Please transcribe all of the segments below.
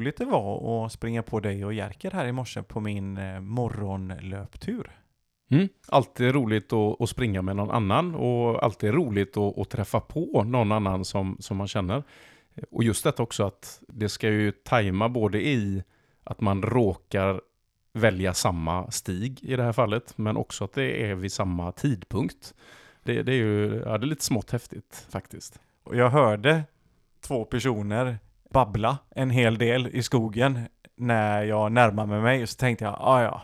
roligt det var att springa på dig och Jerker här i morse på min eh, morgonlöptur. Mm. Alltid roligt att, att springa med någon annan och alltid roligt att, att träffa på någon annan som, som man känner. Och just detta också att det ska ju tajma både i att man råkar välja samma stig i det här fallet, men också att det är vid samma tidpunkt. Det, det är ju ja, det är lite smått häftigt faktiskt. Och jag hörde två personer babbla en hel del i skogen när jag närmade mig. Så tänkte jag, ah, ja,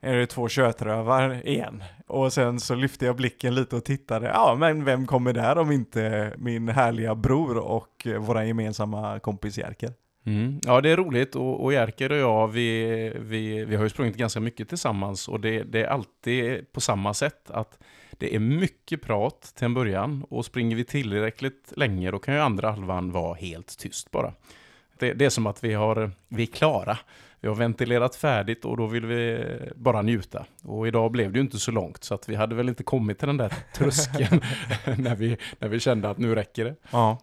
är det två kötrövar igen? Och sen så lyfte jag blicken lite och tittade, ja men vem kommer där om inte min härliga bror och eh, våra gemensamma kompis Jerker? Mm. Ja, det är roligt och, och Jerker och jag, vi, vi, vi har ju sprungit ganska mycket tillsammans och det, det är alltid på samma sätt att det är mycket prat till en början och springer vi tillräckligt länge då kan ju andra halvan vara helt tyst bara. Det, det är som att vi, har, vi är klara. Vi har ventilerat färdigt och då vill vi bara njuta. Och idag blev det ju inte så långt så att vi hade väl inte kommit till den där tröskeln när, vi, när vi kände att nu räcker det. Ja.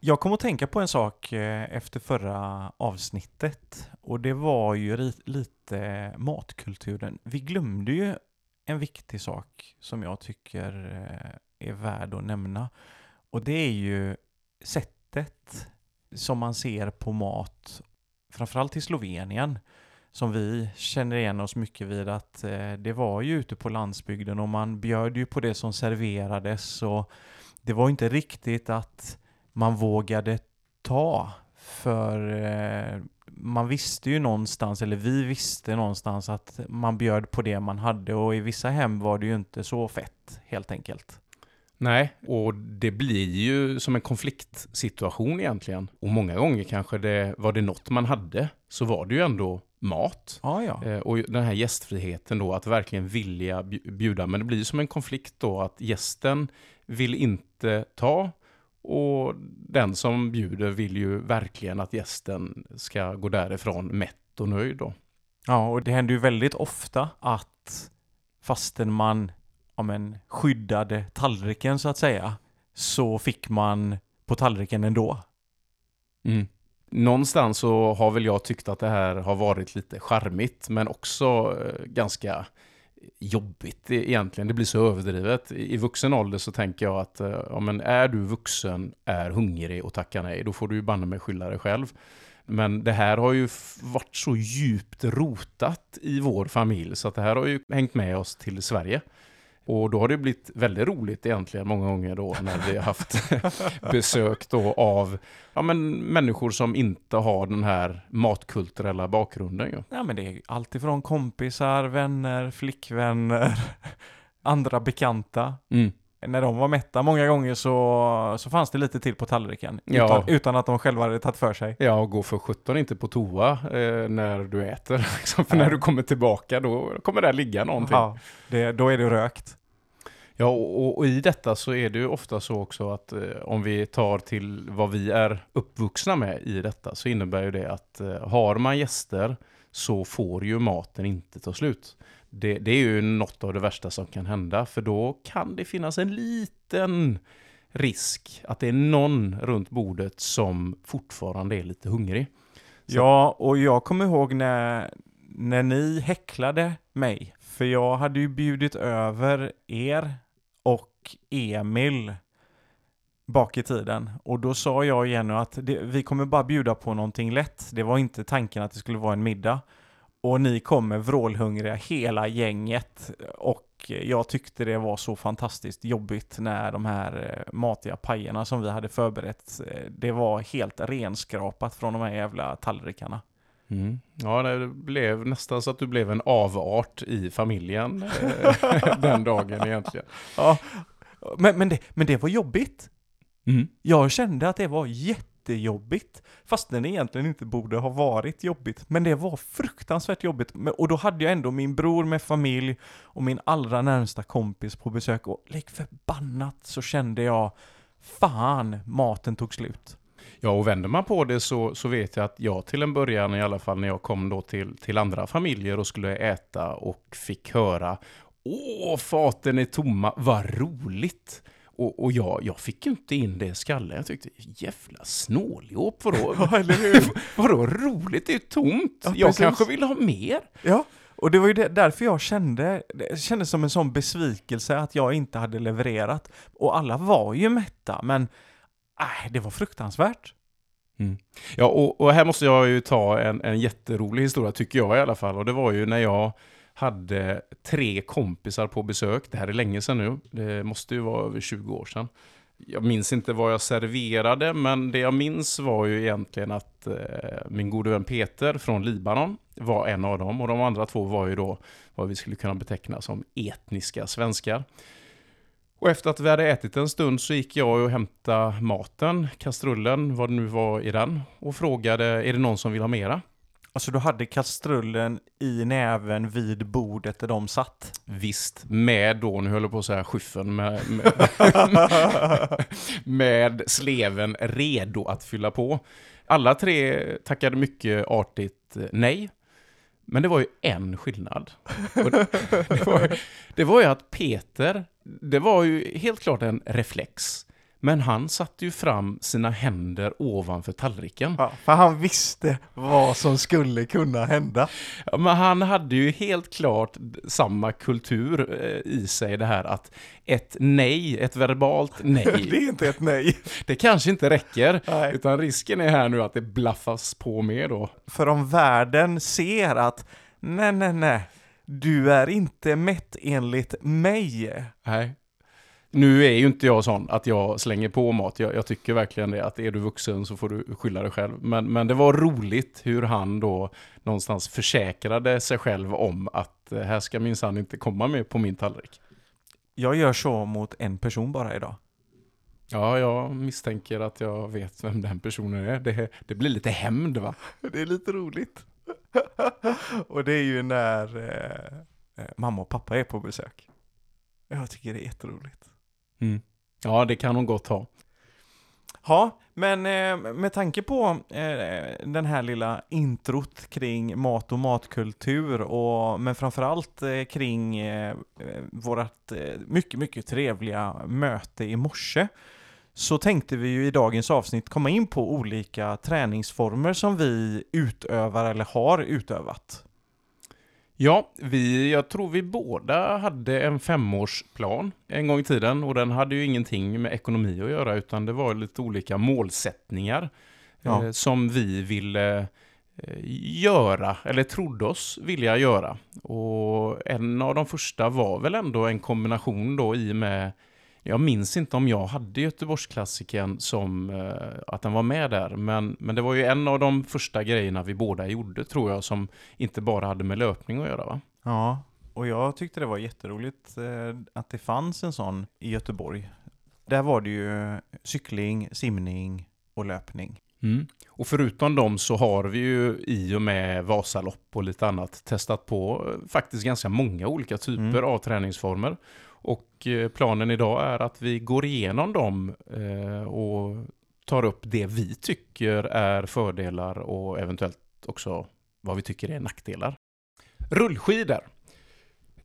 Jag kom att tänka på en sak eh, efter förra avsnittet och det var ju lite matkulturen. Vi glömde ju en viktig sak som jag tycker eh, är värd att nämna. Och det är ju sättet som man ser på mat, framförallt i Slovenien, som vi känner igen oss mycket vid att eh, det var ju ute på landsbygden och man bjöd ju på det som serverades och det var inte riktigt att man vågade ta för eh, man visste ju någonstans, eller vi visste någonstans att man bjöd på det man hade och i vissa hem var det ju inte så fett helt enkelt. Nej, och det blir ju som en konfliktsituation egentligen. Och många gånger kanske det var det något man hade, så var det ju ändå mat. Ah, ja. Eh, och den här gästfriheten då, att verkligen vilja bjuda. Men det blir som en konflikt då, att gästen vill inte ta och den som bjuder vill ju verkligen att gästen ska gå därifrån mätt och nöjd då. Ja, och det händer ju väldigt ofta att fastän man ja, men, skyddade tallriken så att säga, så fick man på tallriken ändå. Mm. Någonstans så har väl jag tyckt att det här har varit lite charmigt, men också eh, ganska jobbigt e- egentligen. Det blir så överdrivet. I vuxen ålder så tänker jag att eh, ja, men är du vuxen, är hungrig och tackar nej, då får du ju banne mig skylla dig själv. Men det här har ju varit så djupt rotat i vår familj så att det här har ju hängt med oss till Sverige. Och då har det blivit väldigt roligt egentligen många gånger då när vi har haft besök då av ja, men människor som inte har den här matkulturella bakgrunden. Ju. Ja men det är alltifrån kompisar, vänner, flickvänner, andra bekanta. Mm. När de var mätta många gånger så, så fanns det lite till på tallriken. Utan, ja. utan att de själva hade tagit för sig. Ja, och gå för sjutton inte på toa eh, när du äter. Liksom. För när du kommer tillbaka då kommer det ligga någonting. Ja, det, då är det rökt. Ja, och, och, i detta så är det ju ofta så också att eh, om vi tar till vad vi är uppvuxna med i detta så innebär ju det att eh, har man gäster så får ju maten inte ta slut. Det, det, är ju något av det värsta som kan hända för då kan det finnas en liten risk att det är någon runt bordet som fortfarande är lite hungrig. Så. Ja, och jag kommer ihåg när, när ni häcklade mig. För jag hade ju bjudit över er och Emil bak i tiden. Och då sa jag igen att det, vi kommer bara bjuda på någonting lätt. Det var inte tanken att det skulle vara en middag. Och ni kommer vrålhungriga hela gänget. Och jag tyckte det var så fantastiskt jobbigt när de här eh, matiga pajerna som vi hade förberett, eh, det var helt renskrapat från de här jävla tallrikarna. Mm. Ja, det blev nästan så att du blev en avart i familjen eh, den dagen egentligen. Ja, men, men, det, men det var jobbigt. Mm. Jag kände att det var jättejobbigt. Fast den egentligen inte borde ha varit jobbigt. Men det var fruktansvärt jobbigt. Och då hade jag ändå min bror med familj och min allra närmsta kompis på besök. Och lik förbannat så kände jag, fan, maten tog slut. Ja, och vänder man på det så, så vet jag att jag till en början i alla fall när jag kom då till, till andra familjer och skulle äta och fick höra Åh, faten är tomma, vad roligt! Och, och jag, jag fick ju inte in det i skallen. Jag tyckte, jävla snåljåp, vadå? Ja, eller hur? vadå roligt? Det är ju tomt. Ja, jag kanske vill ha mer. Ja, och det var ju det, därför jag kände, det kändes som en sån besvikelse att jag inte hade levererat. Och alla var ju mätta, men äh, det var fruktansvärt. Ja, och, och här måste jag ju ta en, en jätterolig historia, tycker jag i alla fall. Och det var ju när jag hade tre kompisar på besök. Det här är länge sedan nu. Det måste ju vara över 20 år sedan. Jag minns inte vad jag serverade, men det jag minns var ju egentligen att eh, min gode vän Peter från Libanon var en av dem. Och de andra två var ju då vad vi skulle kunna beteckna som etniska svenskar. Och efter att vi hade ätit en stund så gick jag och hämtade maten, kastrullen, vad det nu var i den, och frågade är det någon som vill ha mera? Alltså du hade kastrullen i näven vid bordet där de satt. Visst, med då, nu höll jag på att säga skyffen, med, med, med sleven redo att fylla på. Alla tre tackade mycket artigt eh, nej. Men det var ju en skillnad. Det, var, det var ju att Peter, det var ju helt klart en reflex. Men han satte ju fram sina händer ovanför tallriken. Ja, för han visste vad som skulle kunna hända. Ja, men han hade ju helt klart samma kultur eh, i sig, det här att ett nej, ett verbalt Det nej, är inte ett nej. det kanske inte räcker. Nej. Utan risken är här nu att det blaffas på mer då. För om världen ser att nej, nej, nej, du är inte mätt enligt mig. Nej. Nu är ju inte jag sån att jag slänger på mat. Jag, jag tycker verkligen det, att är du vuxen så får du skylla dig själv. Men, men det var roligt hur han då någonstans försäkrade sig själv om att eh, här ska minsann inte komma med på min tallrik. Jag gör så mot en person bara idag. Ja, jag misstänker att jag vet vem den personen är. Det, det blir lite hämnd va? Det är lite roligt. och det är ju när eh, eh, mamma och pappa är på besök. Jag tycker det är jätteroligt. Mm. Ja, det kan hon gott ha. Ja, men eh, med tanke på eh, den här lilla introt kring mat och matkultur och men framförallt eh, kring eh, vårt eh, mycket, mycket trevliga möte i morse så tänkte vi ju i dagens avsnitt komma in på olika träningsformer som vi utövar eller har utövat. Ja, vi, jag tror vi båda hade en femårsplan en gång i tiden och den hade ju ingenting med ekonomi att göra utan det var lite olika målsättningar Ja. eh, som vi ville eh, göra, eller trodde oss vilja göra. Och en av de första var väl ändå en kombination då i och med jag minns inte om jag hade Göteborgsklassikern som eh, att den var med där, men, men det var ju en av de första grejerna vi båda gjorde tror jag, som inte bara hade med löpning att göra va? Ja, och jag tyckte det var jätteroligt eh, att det fanns en sån i Göteborg. Där var det ju cykling, simning och löpning. Mm. Och förutom dem så har vi ju i och med Vasalopp och lite annat testat på eh, faktiskt ganska många olika typer Mm. av träningsformer. Och eh, planen idag är att vi går igenom dem eh, och tar upp det vi tycker är fördelar och eventuellt också vad vi tycker är nackdelar. Rullskidor.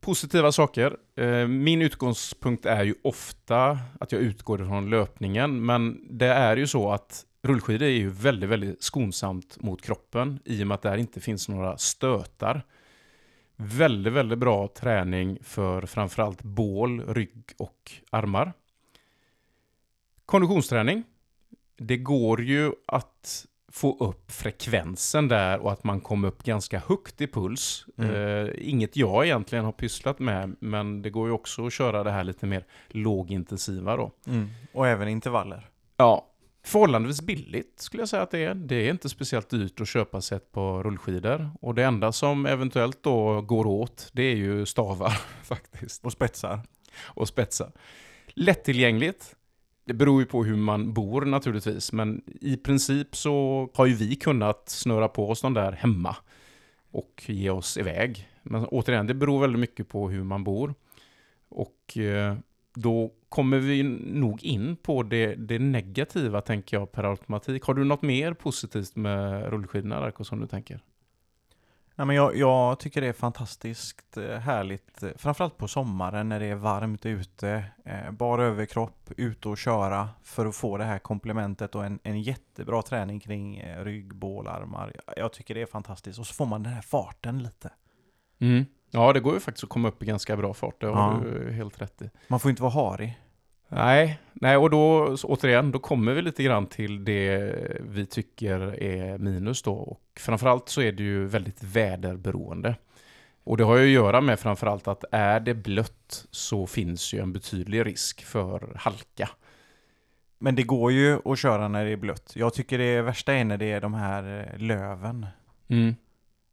Positiva saker. Eh, min utgångspunkt är ju ofta att jag utgår från löpningen, men det är ju så att rullskidor är ju väldigt, väldigt skonsamt mot kroppen i och med att där inte finns några stötar. Väldigt, väldigt bra träning för framförallt bål, rygg och armar. Konditionsträning. Det går ju att få upp frekvensen där och att man kommer upp ganska högt i puls. Mm. Eh, inget jag egentligen har pysslat med, men det går ju också att köra det här lite mer lågintensiva då. Och även intervaller. Ja, förhållandevis billigt skulle jag säga att det är. Det är inte speciellt dyrt att köpa sig ett par rullskidor. Och det enda som eventuellt då går åt, det är ju stavar faktiskt. Och spetsar. Och spetsar. Lättillgängligt. Det beror ju på hur man bor naturligtvis, men i princip så har ju vi kunnat snöra på oss de där hemma och ge oss iväg. Men återigen, det beror väldigt mycket på hur man bor. Och eh, då kommer vi nog in på det, det negativa, tänker jag, per automatik. Har du något mer positivt med rullskidorna, Darko, som du tänker? Nej, men jag, jag tycker det är fantastiskt eh, härligt, eh, framförallt på sommaren när det är varmt ute. Eh, bara överkropp, ute och köra för att få det här komplementet och en, en jättebra träning kring eh, rygg, bål, armar. Jag tycker det är fantastiskt. Och så får man den här farten lite. Mm. Ja, det går ju faktiskt att komma upp i ganska bra fart, det har Ja. du helt rätt i. Man får inte vara harig. Nej, nej, och då återigen, då kommer vi lite grann till det vi tycker är minus då. Och framförallt så är det ju väldigt väderberoende. Och det har ju att göra med framförallt att är det blött så finns ju en betydlig risk för halka. Men det går ju att köra när det är blött. Jag tycker det värsta är när det är de här eh, löven. Mm.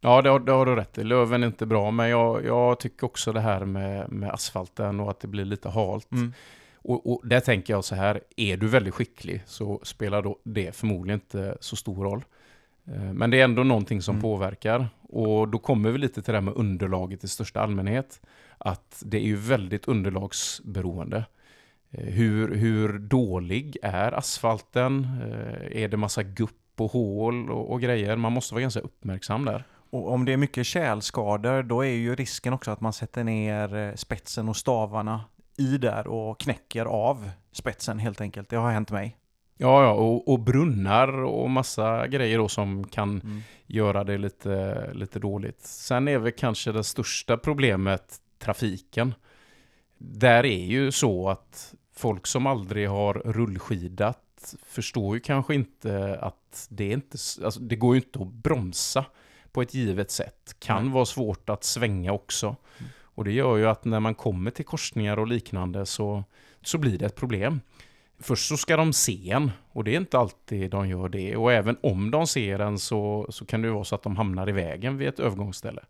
Ja, det har, det har du rätt i. Löven är inte bra, men jag, jag tycker också det här med, med asfalten och att det blir lite halt. Mm. Och, och där tänker jag så här, är du väldigt skicklig så spelar då det förmodligen inte så stor roll. Eh, Men det är ändå någonting som Mm. påverkar. Och då kommer vi lite till det här med underlaget i största allmänhet. Att det är ju väldigt underlagsberoende. Eh, Hur, hur dålig är asfalten? Eh, Är det massa gupp och hål och, och grejer? Man måste vara ganska uppmärksam där. Och om det är mycket tjälskador, då är ju risken också att man sätter ner eh, spetsen och stavarna i där och knäcker av spetsen helt enkelt. Det har hänt mig. Ja, ja och, och brunnar och massa grejer då som kan göra det lite, lite dåligt. Sen är väl kanske det största problemet trafiken. Där är ju så att folk som aldrig har rullskidat förstår ju kanske inte att det är inte, alltså det går ju inte att bromsa på ett givet sätt. Kan Nej. vara svårt att svänga också. Och det gör ju att när man kommer till korsningar och liknande så, så blir det ett problem. Först så ska de se en och det är inte alltid de gör det. Och även om de ser en så, så kan det ju vara så att de hamnar i vägen vid ett övergångsställe.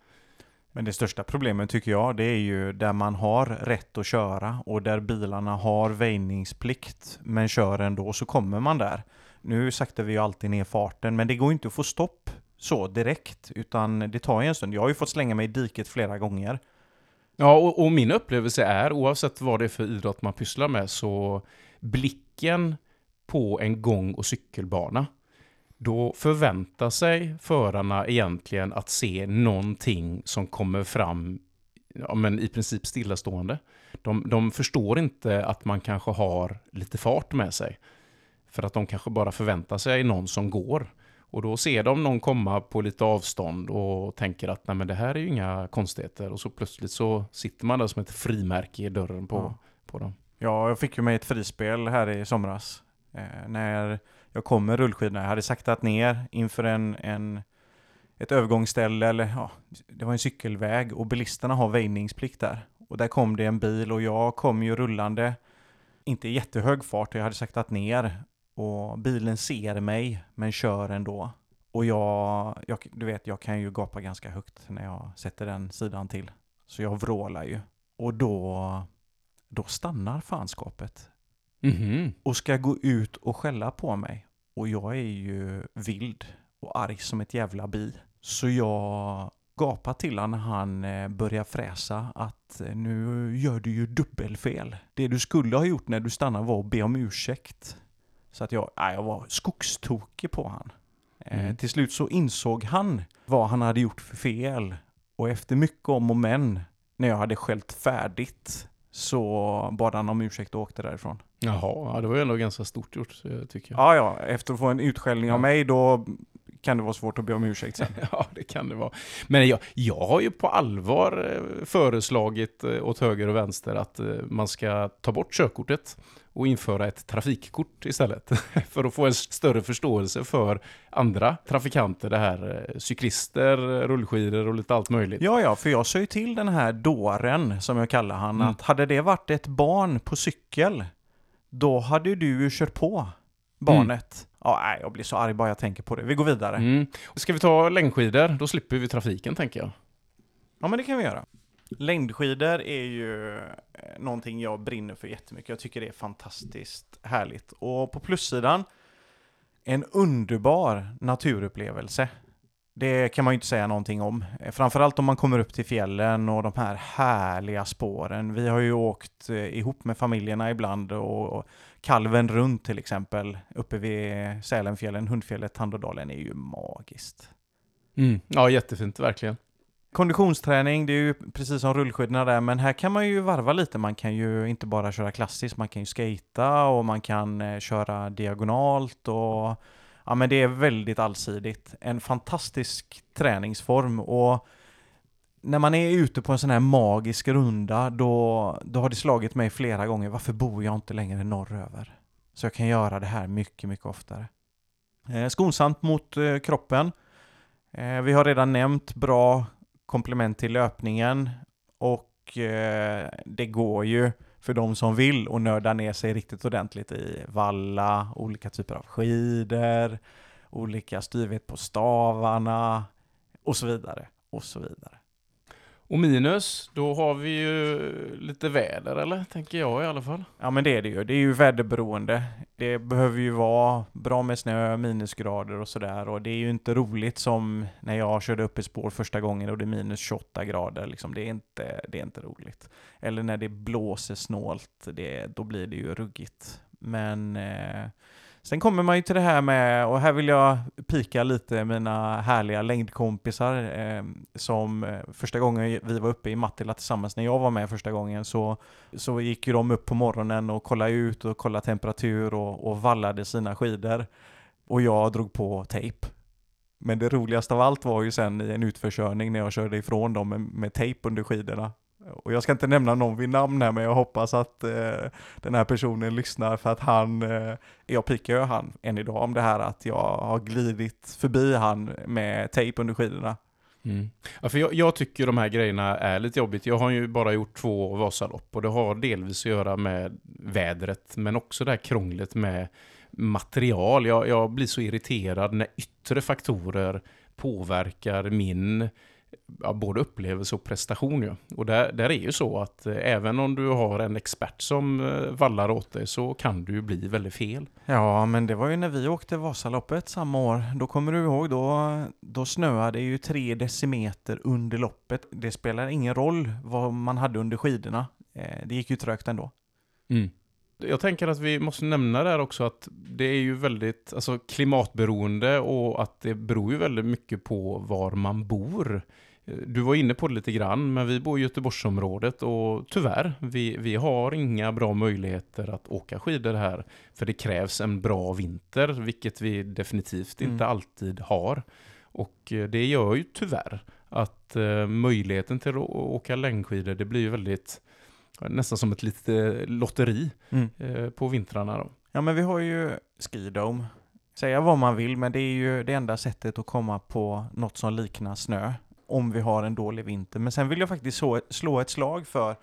Men det största problemet tycker jag, det är ju där man har rätt att köra och där bilarna har väjningsplikt men kör ändå, så kommer man där. Nu saktar vi ju alltid ner farten, men det går inte att få stopp så direkt, utan det tar ju en stund. Jag har ju fått slänga mig i diket flera gånger. Ja, och, och min upplevelse är, oavsett vad det är för idrott man pysslar med, så blicken på en gång och cykelbana, då förväntar sig förarna egentligen att se någonting som kommer fram ja, men i princip stillastående. De, de förstår inte att man kanske har lite fart med sig. För att de kanske bara förväntar sig någon som går. Och då ser de någon komma på lite avstånd och tänker att nej men det här är ju inga konstigheter. Och så plötsligt så sitter man där som ett frimärke i dörren på, Ja. på dem. Ja, jag fick ju mig ett frispel här i somras. Eh, när jag kom med rullskidorna. Jag hade saktat ner inför en, en, ett övergångsställe, eller ja, det var en cykelväg och bilisterna har väjningsplikt där. Och där kom det en bil och jag kom ju rullande, inte i jättehög fart, jag hade saktat ner. Och bilen ser mig, men kör ändå. Och jag, jag, du vet, jag kan ju gapa ganska högt när jag sätter den sidan till. Så jag vrålar ju. Och då, då stannar fanskapet Mhm. och ska gå ut och skälla på mig. Och jag är ju vild och arg som ett jävla bi. Så jag gapar till honom när han eh, börjar fräsa att nu gör du ju dubbelfel. Det du skulle ha gjort när du stannade var att be om ursäkt. Så att jag, jag var skogstokig på han. Eh, Mm. Till slut så insåg han vad han hade gjort för fel. Och efter mycket om och men, när jag hade skällt färdigt, så bad han om ursäkt och åkte därifrån. Jaha, ja, det var ju ändå ganska stort gjort eh, tycker jag. Ja, ja, efter att få en utskällning Ja. av mig då kan det vara svårt att be om ursäkt sen. Ja, det kan det vara. Men jag, jag har ju på allvar eh, föreslagit eh, åt höger och vänster att eh, man ska ta bort körkortet och införa ett trafikkort istället. För att få en större förståelse för andra trafikanter, det här cyklister, rullskidor och lite allt möjligt. Ja, ja, för jag sa ju till den här dåren, som jag kallar han, Mm. att hade det varit ett barn på cykel, då hade du ju kört på barnet. Ja, nej, jag blir så arg bara jag tänker på det. Vi går vidare. Mm. Ska vi ta längdskidor? Då slipper vi trafiken, tänker jag. Ja, men det kan vi göra. Längdskidor är ju eh, någonting jag brinner för jättemycket. Jag tycker det är fantastiskt härligt. Och på plussidan, en underbar naturupplevelse. Det kan man ju inte säga någonting om. Eh, Framförallt om man kommer upp till fjällen och de här härliga spåren. Vi har ju åkt eh, ihop med familjerna ibland och kalven runt till exempel uppe vid Sälenfjällen, Hundfjället, Tandådalen är ju magiskt. Mm. Ja, jättefint, verkligen. Konditionsträning, det är ju precis som rullskidorna där, men här kan man ju varva lite. Man kan ju inte bara köra klassiskt, man kan ju skata och man kan eh, köra diagonalt och ja, men det är väldigt allsidigt. En fantastisk träningsform och när man är ute på en sån här magisk runda, då, då har det slagit mig flera gånger, varför bor jag inte längre norröver? Så jag kan göra det här mycket, mycket oftare. Eh, skonsamt mot eh, kroppen. Eh, vi har redan nämnt bra komplement till löpningen och eh, det går ju för de som vill och nörda ner sig riktigt ordentligt i valla, olika typer av skidor, olika styvhet på stavarna och så vidare och så vidare. Och minus, då har vi ju lite väder eller? Tänker jag i alla fall. Ja men det är det ju. Det är ju väderberoende. Det behöver ju vara bra med snö, minusgrader och sådär. Och det är ju inte roligt som när jag körde upp i spår första gången och det är minus 28 grader. Liksom. Det, är inte, det är inte roligt. Eller när det blåser snålt, det, då blir det ju ruggigt. Men eh, Sen kommer man ju till det här med, och här vill jag pika lite mina härliga längdkompisar eh, som eh, första gången vi var uppe i Mattila tillsammans, när jag var med första gången, så, så gick ju de upp på morgonen och kollade ut och kollade temperatur och, och vallade sina skidor. Och jag drog på tejp. Men det roligaste av allt var ju sen i en utförkörning när jag körde ifrån dem med, med tejp under skidorna. Och jag ska inte nämna någon vid namn här, men jag hoppas att eh, den här personen lyssnar för att han, eh, jag pikar ju han än idag om det här att jag har glidit förbi han med tejp under skidorna. Mm. Ja, för jag, jag, tycker de här grejerna är lite jobbigt. Jag har ju bara gjort två Vasalopp och det har delvis att göra med vädret, men också det här krånglet med material. Jag, jag blir så irriterad när yttre faktorer påverkar min ja, både upplevelse och prestation. Ja. Och där, där är ju så att eh, även om du har en expert som eh, vallar åt dig så kan du ju bli väldigt fel. Ja, men det var ju när vi åkte Vasaloppet samma år. Då kommer du ihåg, då, då snöade det ju tre decimeter under loppet. Det spelar ingen roll vad man hade under skidorna. Eh, det gick ju trögt ändå. Mm. Jag tänker att vi måste nämna där också att det är ju väldigt alltså, klimatberoende och att det beror ju väldigt mycket på var man bor. Du var inne på det lite grann, men vi bor i Göteborgsområdet och tyvärr, vi, vi har inga bra möjligheter att åka skidor här. För det krävs en bra vinter, vilket vi definitivt mm. inte alltid har. Och eh, det gör ju tyvärr att uh, möjligheten till att åka längdskidor, det blir ju väldigt, nästan som ett litet eh, lotteri mm. uh, på vintrarna. Då. Ja, men vi har ju Skidome. Säga vad man vill, men det är ju det enda sättet att komma på något som liknar snö om vi har en dålig vinter. Men sen vill jag faktiskt slå ett slag för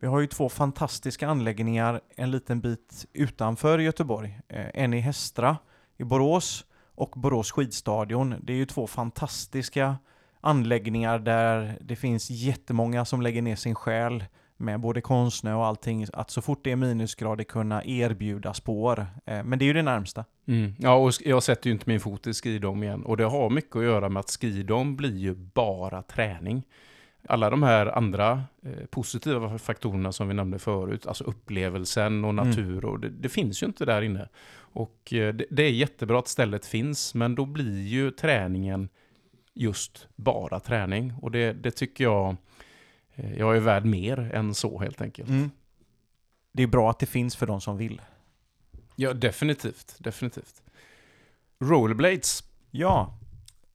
vi har ju två fantastiska anläggningar en liten bit utanför Göteborg. Eh, en i Hästra i Borås och Borås skidstadion. Det är ju två fantastiska anläggningar där det finns jättemånga som lägger ner sin själ med både konstsnö och allting, att så fort det är minusgrader kunna erbjuda spår. Eh, men det är ju det närmsta. Mm. Ja, och jag sätter ju inte min fot i skidom igen. Och det har mycket att göra med att skidom blir ju bara träning. Alla de här andra eh, positiva faktorerna som vi nämnde förut, alltså upplevelsen och mm. natur, mm. och det, det, finns ju inte där inne. Och eh, det, det är jättebra att stället finns, men då blir ju träningen just bara träning. Och det, det tycker jag jag är värd mer än så helt enkelt. Mm. Det är bra att det finns för de som vill. Ja, definitivt. Definitivt. Rollerblades. Ja.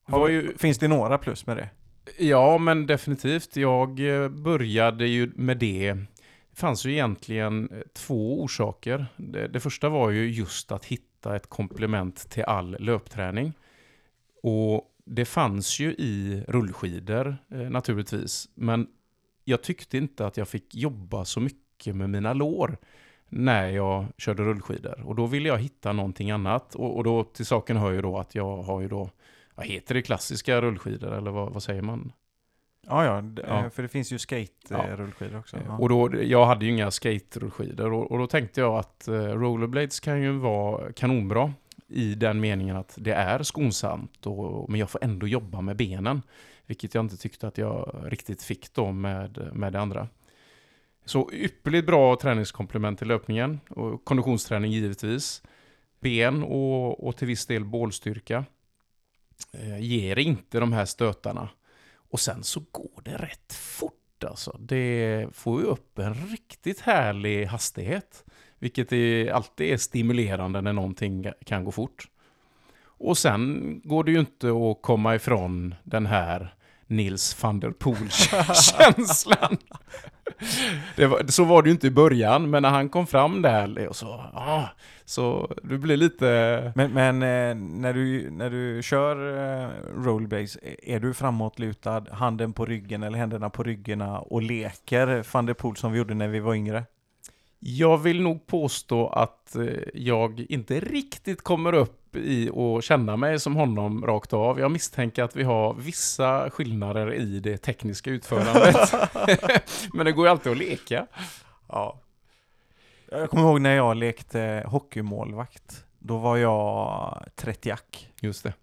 Har, ju... Finns det några plus med det? Ja, men definitivt. Jag eh, började ju med det. Det fanns ju egentligen eh, två orsaker. Det, det första var ju just att hitta ett komplement till all löpträning. Och det fanns ju i rullskidor eh, naturligtvis. Men jag tyckte inte att jag fick jobba så mycket med mina lår när jag körde rullskidor. Och då ville jag hitta någonting annat. Och, och då till saken hör ju då att jag har ju då, vad heter det, klassiska rullskidor eller vad, vad säger man? Ja, ja, ja, för det finns ju skate-rullskidor också. Ja. Och då, jag hade ju inga skate-rullskidor och, och, då tänkte jag att uh, rollerblades kan ju vara kanonbra i den meningen att det är skonsamt, och, men jag får ändå jobba med benen. Vilket jag inte tyckte att jag riktigt fick då med, med det andra. Så ypperligt bra träningskomplement till löpningen och konditionsträning givetvis. Ben och, och till viss del bålstyrka. Eh, ger inte de här stötarna. Och sen så går det rätt fort alltså. Det får ju upp en riktigt härlig hastighet. Vilket är, alltid är stimulerande när någonting kan gå fort. Och sen går det ju inte att komma ifrån den här Nils van der Poel-känslan. Så var det ju inte i början, men när han kom fram där och så, ah, så det blir lite... Men, men eh, när, du, när du kör eh, rollbase, är du framåtlutad, handen på ryggen eller händerna på ryggarna och leker van der Poel som vi gjorde när vi var yngre? Jag vill nog påstå att eh, jag inte riktigt kommer upp i att känna mig som honom rakt av. Jag misstänker att vi har vissa skillnader i det tekniska utförandet. Men det går ju alltid att leka. Ja. Jag kommer ihåg när jag lekte hockeymålvakt. Då var jag 30 jack. Just det.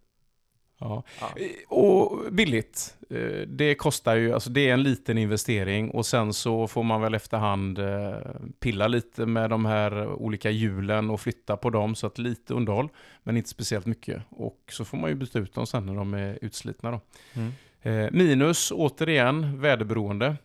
Ja. ja. Och billigt. Eh, det kostar ju, alltså det är en liten investering och sen så får man väl efterhand eh, pilla lite med de här olika hjulen och flytta på dem så att lite underhåll, men inte speciellt mycket. Och så får man ju byta ut dem sen när de är utslitna då. Mm. Eh, minus, återigen, väderberoende.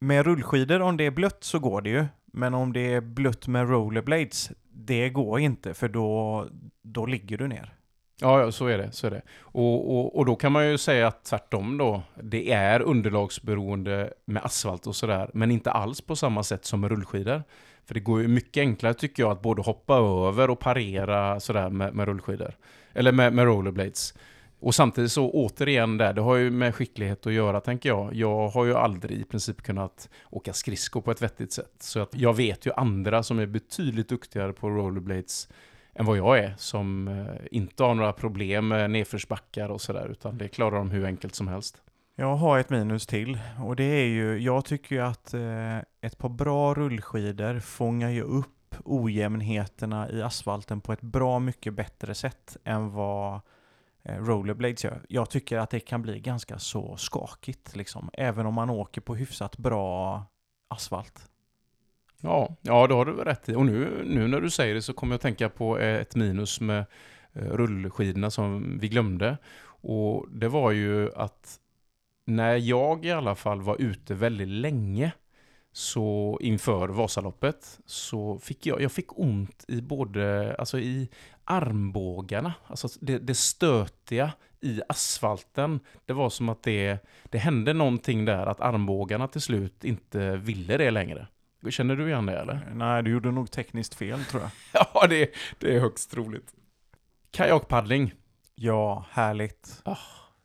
Med rullskidor, om det är blött så går det ju. Men om det är blött med rollerblades, det går inte för då, då ligger du ner. Ja, så är det. Så är det. Och, och, och då kan man ju säga att tvärtom då, det är underlagsberoende med asfalt och sådär, men inte alls på samma sätt som med rullskidor. För det går ju mycket enklare tycker jag att både hoppa över och parera sådär med, med rullskidor. Eller med, med rollerblades. Och samtidigt så återigen där, det har ju med skicklighet att göra tänker jag. Jag har ju aldrig i princip kunnat åka skridskor på ett vettigt sätt. Så att jag vet ju andra som är betydligt duktigare på rollerblades än vad jag är, som eh, inte har några problem med nedförsbackar och sådär, utan det klarar de hur enkelt som helst. Jag har ett minus till och det är ju, jag tycker ju att eh, ett par bra rullskidor fångar ju upp ojämnheterna i asfalten på ett bra mycket bättre sätt än vad eh, rollerblades gör. Jag tycker att det kan bli ganska så skakigt liksom, även om man åker på hyfsat bra asfalt. Ja, ja, det har du rätt i. Och nu, nu när du säger det så kommer jag att tänka på eh, ett minus med eh, rullskidorna som vi glömde. Och det var ju att när jag i alla fall var ute väldigt länge så inför Vasaloppet så fick jag, jag fick ont i både, alltså i armbågarna, alltså det, det stötiga i asfalten. Det var som att det, det hände någonting där, att armbågarna till slut inte ville det längre. Känner du igen det eller? Nej, du gjorde nog tekniskt fel tror jag. ja, det, det är högst troligt. Kajakpaddling. Ja, härligt. Oh,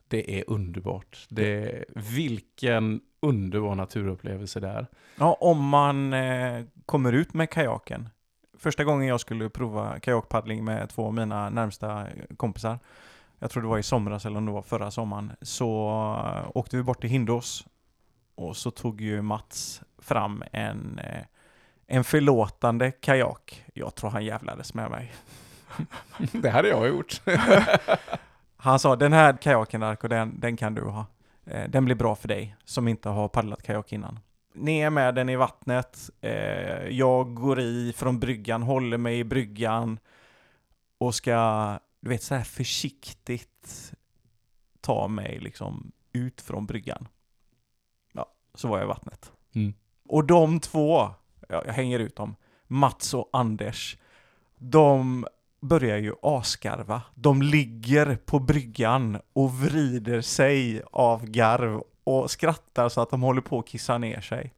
det är underbart. Det, vilken underbar naturupplevelse det är. Ja, om man eh, kommer ut med kajaken. Första gången jag skulle prova kajakpaddling med två av mina närmsta kompisar, jag tror det var i somras eller om det var förra sommaren, så eh, åkte vi bort till Hindås och så tog ju Mats fram en, eh, en förlåtande kajak. Jag tror han jävlades med mig. det hade jag gjort. han sa, den här kajaken Darko, den, den kan du ha. Eh, den blir bra för dig som inte har paddlat kajak innan. Ner med den i vattnet. Eh, jag går i från bryggan, håller mig i bryggan och ska, du vet, så här försiktigt ta mig liksom ut från bryggan så var jag i vattnet. Mm. Och de två, jag hänger ut dem, Mats och Anders, de börjar ju asgarva. De ligger på bryggan och vrider sig av garv och skrattar så att de håller på att kissa ner sig.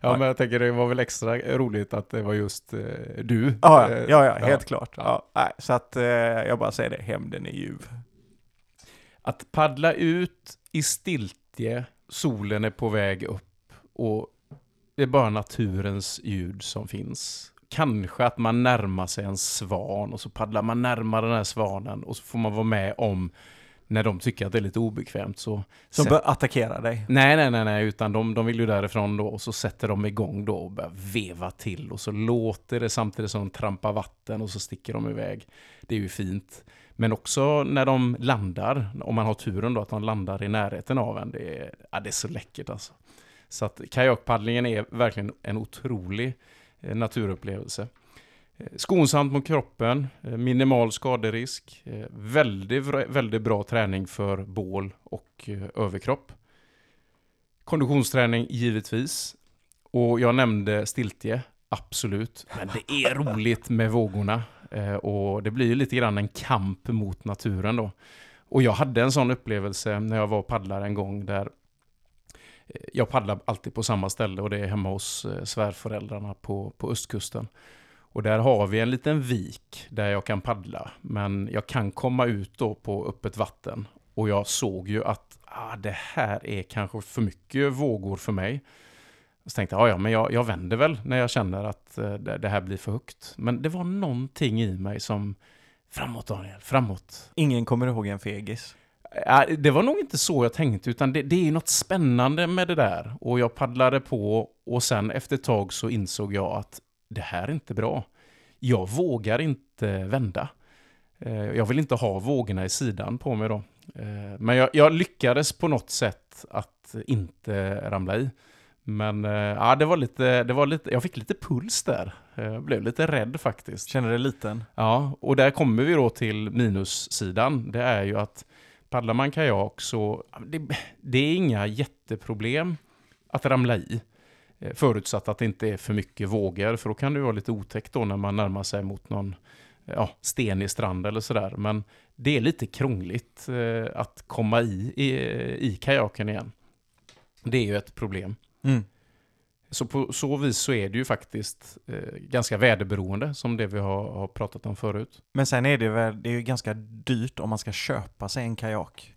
Ja, men jag tänker det var väl extra roligt att det var just eh, du. Ja, ja, ja, helt ja. klart. Ja, så att eh, jag bara säger det, hämnden är ljuv. Att paddla ut i stiltje solen är på väg upp och det är bara naturens ljud som finns. Kanske att man närmar sig en svan och så paddlar man närmare den här svanen och så får man vara med om när de tycker att det är lite obekvämt. Så som bör attackera dig? Nej, nej, nej, nej, utan de, de vill ju därifrån då och så sätter de igång då och börjar veva till och så låter det samtidigt som de trampar vatten och så sticker de iväg. Det är ju fint. Men också när de landar, om man har turen då att de landar i närheten av en, det är, ja, det är så läckert alltså. Så att kajakpaddlingen är verkligen en otrolig eh, naturupplevelse. Eh, skonsamt mot kroppen, eh, minimal skaderisk, väldigt, väldigt bra träning för bål och överkropp. Konditionsträning givetvis. Och jag nämnde stiltje, absolut. Men det är roligt med vågorna. Och det blir ju lite grann en kamp mot naturen då. Och jag hade en sån upplevelse när jag var paddlare en gång där jag paddlar alltid på samma ställe och det är hemma hos eh, svärföräldrarna på, på östkusten. Och där har vi en liten vik där jag kan paddla. Men jag kan komma ut då på öppet vatten. Och jag såg ju att ah, det här är kanske för mycket vågor för mig. Så tänkte jag, "Ja, men jag, jag vänder väl när jag känner att eh, det, det här blir för högt. Men det var någonting i mig som, framåt Daniel, framåt. Ingen kommer ihåg en fegis. Det var nog inte så jag tänkte, utan det, det är något spännande med det där. Och jag paddlade på och sen efter ett tag så insåg jag att det här är inte bra. Jag vågar inte vända. Eh, Jag vill inte ha vågorna i sidan på mig då. Eh, Men jag, jag lyckades på något sätt att inte ramla i. Men eh, ja, det var lite, det var lite, jag fick lite puls där. Jag blev lite rädd faktiskt. Känner dig liten? Ja, och där kommer vi då till minussidan. Det är ju att paddlar man kajak så det, det är inga jätteproblem att ramla i. Eh, förutsatt att det inte är för mycket vågor, för då kan det vara lite otäckt då när man närmar sig mot någon eh, ja, stenig strand eller sådär. Men det är lite krångligt eh, att komma i, i i kajaken igen. Det är ju ett problem. Mm. Så på så vis så är det ju faktiskt eh, ganska väderberoende som det vi har, har pratat om förut. Men sen är det väl, det är ju ganska dyrt om man ska köpa sig en kajak.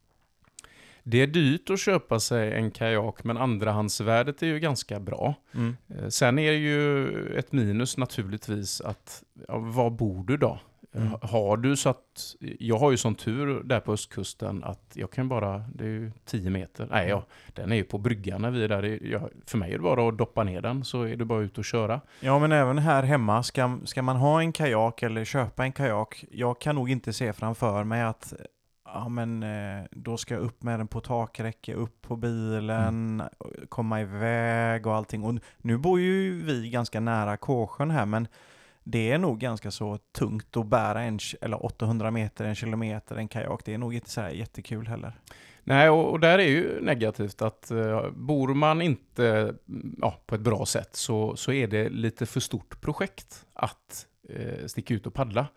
Det är dyrt att köpa sig en kajak men andrahandsvärdet är ju ganska bra. Mm. Eh, Sen är det ju ett minus naturligtvis att, ja, var bor du då? Mm. Har du så att, jag har ju sån tur där på östkusten att jag kan bara, det är ju 10 meter, nej ja, den är ju på bryggan när vi är där. Jag, för mig är det bara att doppa ner den så är det bara ut och köra. Ja, men även här hemma, ska, ska man ha en kajak eller köpa en kajak, jag kan nog inte se framför mig att ja, men, eh, då ska jag upp med den på takräcke, upp på bilen, komma iväg och allting. Och nu bor ju vi ganska nära Kåsjön här, men det är nog ganska så tungt att bära en, eller 800 meter, en kilometer, en kajak. Det är nog inte så här jättekul heller. Nej, och, och där är ju negativt att uh, bor man inte mm, ja, på ett bra sätt så, så är det lite för stort projekt att uh, sticka ut och paddla.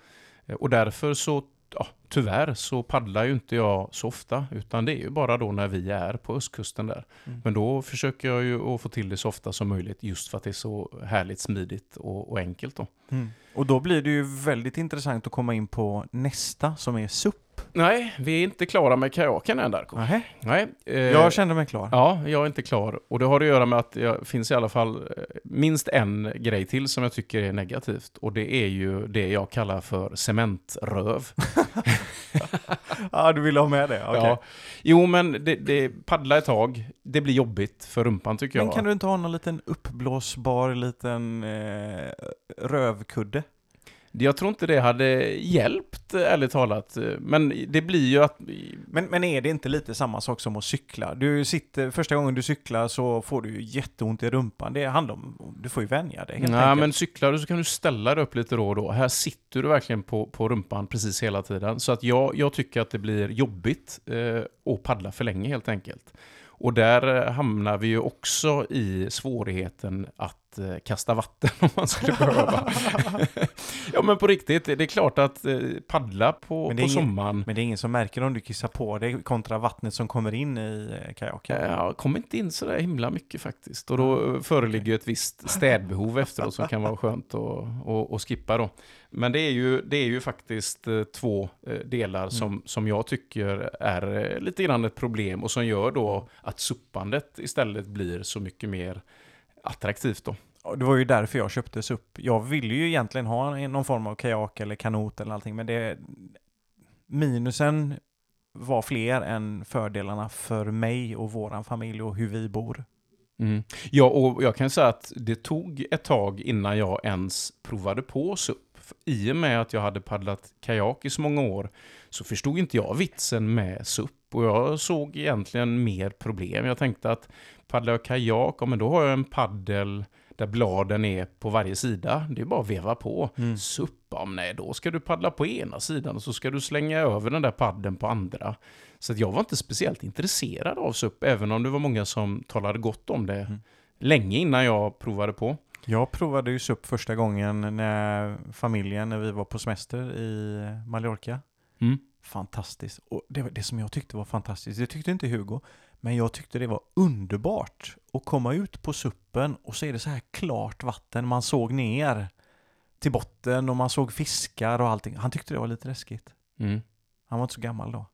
Uh, och därför så, ja, tyvärr så paddlar ju inte jag så ofta, utan det är ju bara då när vi är på östkusten där. Mm. Men då försöker jag ju att få till det så ofta som möjligt just för att det är så härligt smidigt och, och enkelt då. Mm. Och då blir det ju väldigt intressant att komma in på nästa som är SUP. Nej, vi är inte klara med kajaken än Darko. Nähä? Nej. eh, Jag kände mig klar. Ja, jag är inte klar. Och det har att göra med att det finns i alla fall eh, minst en grej till som jag tycker är negativt. Och det är ju det jag kallar för cementröv. Ja, du ville ha med det? Okej. Ja. Jo, men det, det paddla ett tag. Det blir jobbigt för rumpan tycker jag. Men kan du inte ha någon liten uppblåsbar liten eh, rövkudde? Jag tror inte det hade hjälpt, ärligt talat. Men det blir ju att... Men, men är det inte lite samma sak som att cykla? Du sitter, första gången du cyklar så får du jätteont i rumpan. Det handlar om, du får ju vänja dig helt Nej, enkelt. men cyklar du så kan du ställa dig upp lite då och då. Här sitter du verkligen på, på rumpan precis hela tiden. Så att jag, jag tycker att det blir jobbigt eh, att paddla för länge helt enkelt. Och där eh, hamnar vi ju också i svårigheten att eh, kasta vatten om man skulle behöva. ja men på riktigt, det är klart att eh, paddla på, på ingen- sommaren. Men det är ingen som märker om du kissar på dig kontra vattnet som kommer in i eh, kajaken. Jag kommer inte in så där himla mycket faktiskt. Och då eh, föreligger ju ett visst städbehov efteråt som kan vara skönt att, att, att skippa då. Men det är ju, det är ju faktiskt två delar som, som jag tycker är lite grann ett problem och som gör då att suppandet istället blir så mycket mer attraktivt då. Det var ju därför jag köpte SUP. Jag ville ju egentligen ha någon form av kajak eller kanot eller allting, men det... Minusen var fler än fördelarna för mig och våran familj och hur vi bor. Mm. Ja, och jag kan säga att det tog ett tag innan jag ens provade på SUP. I och med att jag hade paddlat kajak i så många år så förstod inte jag vitsen med SUP. Och jag såg egentligen mer problem. Jag tänkte att paddlar jag kajak, ja, men då har jag en paddel där bladen är på varje sida. Det är bara att veva på. Mm. SUP, ja, nej då ska du paddla på ena sidan och så ska du slänga över den där padden på andra. Så jag var inte speciellt intresserad av SUP, även om det var många som talade gott om det Mm. länge innan jag provade på. Jag provade ju SUP första gången när familjen, när vi var på semester i Mallorca. Mm. Fantastiskt. Och det, var det som jag tyckte var fantastiskt, det tyckte inte Hugo, men jag tyckte det var underbart att komma ut på suppen och så är det så här klart vatten, man såg ner till botten och man såg fiskar och allting. Han tyckte det var lite läskigt. Mm. Han var inte så gammal då.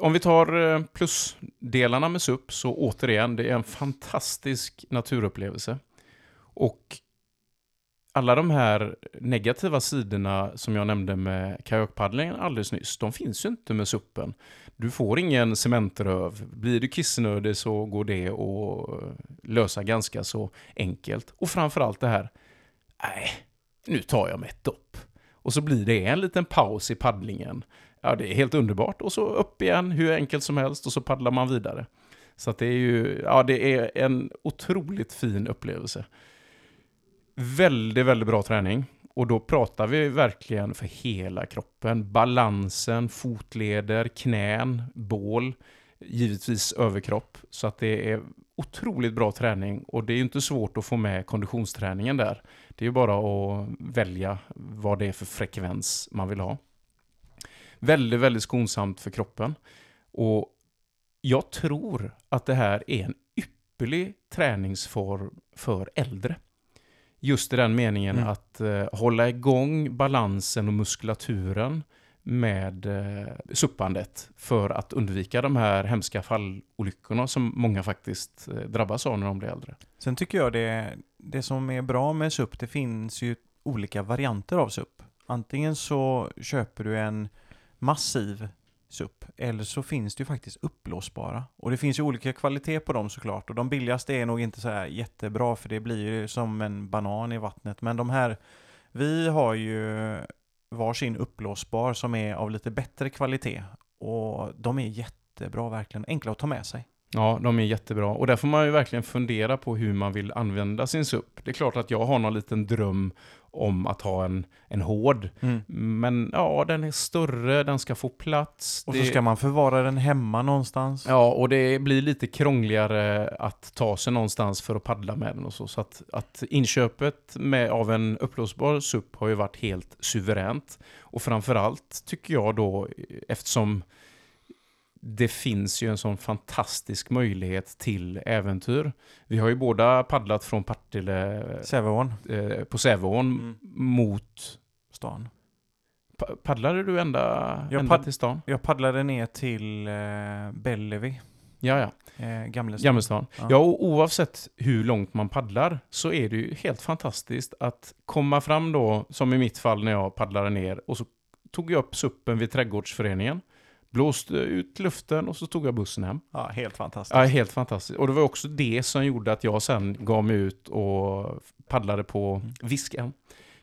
Om vi tar eh, plusdelarna med SUP så återigen, det är en fantastisk naturupplevelse. Och alla de här negativa sidorna som jag nämnde med kajakpaddlingen alldeles nyss, de finns ju inte med SUPen. Du får ingen cementröv. Blir du kissnödig så går det att lösa ganska så enkelt. Och framförallt det här, nej, nu tar jag mig ett dopp. Och så blir det en liten paus i paddlingen. Ja, det är helt underbart. Och så upp igen, hur enkelt som helst, och så paddlar man vidare. Så att det är ju, ja, det är en otroligt fin upplevelse. Väldigt, väldigt bra träning. Och då pratar vi verkligen för hela kroppen. Balansen, fotleder, knän, bål, givetvis överkropp. Så att det är otroligt bra träning och det är ju inte svårt att få med konditionsträningen där. Det är ju bara att välja vad det är för frekvens man vill ha. Väldigt, väldigt skonsamt för kroppen. Och jag tror att det här är en ypperlig träningsform för äldre. Just i den meningen Mm. att eh, hålla igång balansen och muskulaturen med eh, suppandet för att undvika de här hemska fallolyckorna som många faktiskt eh, drabbas av när de blir äldre. Sen tycker jag det, det som är bra med SUP, det finns ju olika varianter av SUP. Antingen så köper du en massiv SUP, eller så finns det ju faktiskt uppblåsbara. Och det finns ju olika kvalitet på dem såklart. Och de billigaste är nog inte så här jättebra, för det blir ju som en banan i vattnet. Men de här, vi har ju varsin uppblåsbar som är av lite bättre kvalitet. Och de är jättebra verkligen, enkla att ta med sig. Ja, de är jättebra. Och där får man ju verkligen fundera på hur man vill använda sin SUP. Det är klart att jag har någon liten dröm om att ha en, en hård. Men ja, den är större, den ska få plats. Och det... så ska man förvara den hemma någonstans. Ja, och det blir lite krångligare att ta sig någonstans för att paddla med den och så. Så att, att inköpet med, av en uppblåsbar SUP har ju varit helt suveränt. Och framförallt tycker jag då, eftersom det finns ju en sån fantastisk möjlighet till äventyr. Vi har ju båda paddlat från Partille Säveån. eh, på Säveån Mm. mot... Stan. Pa- Paddlade du ända, Jag ända till stan? Jag paddlade ner till eh, Bellevi, Ja, ja. eh, Gamlestan. Gamlestan. Ja. Ja. och oavsett hur långt man paddlar så är det ju helt fantastiskt att komma fram då, som i mitt fall när jag paddlade ner, och så tog jag upp suppen vid trädgårdsföreningen, blåste ut luften och så tog jag bussen hem. Ja, helt fantastiskt. Ja, helt fantastiskt. Och det var också det som gjorde att jag sen gav mig ut och paddlade på Mm. Visken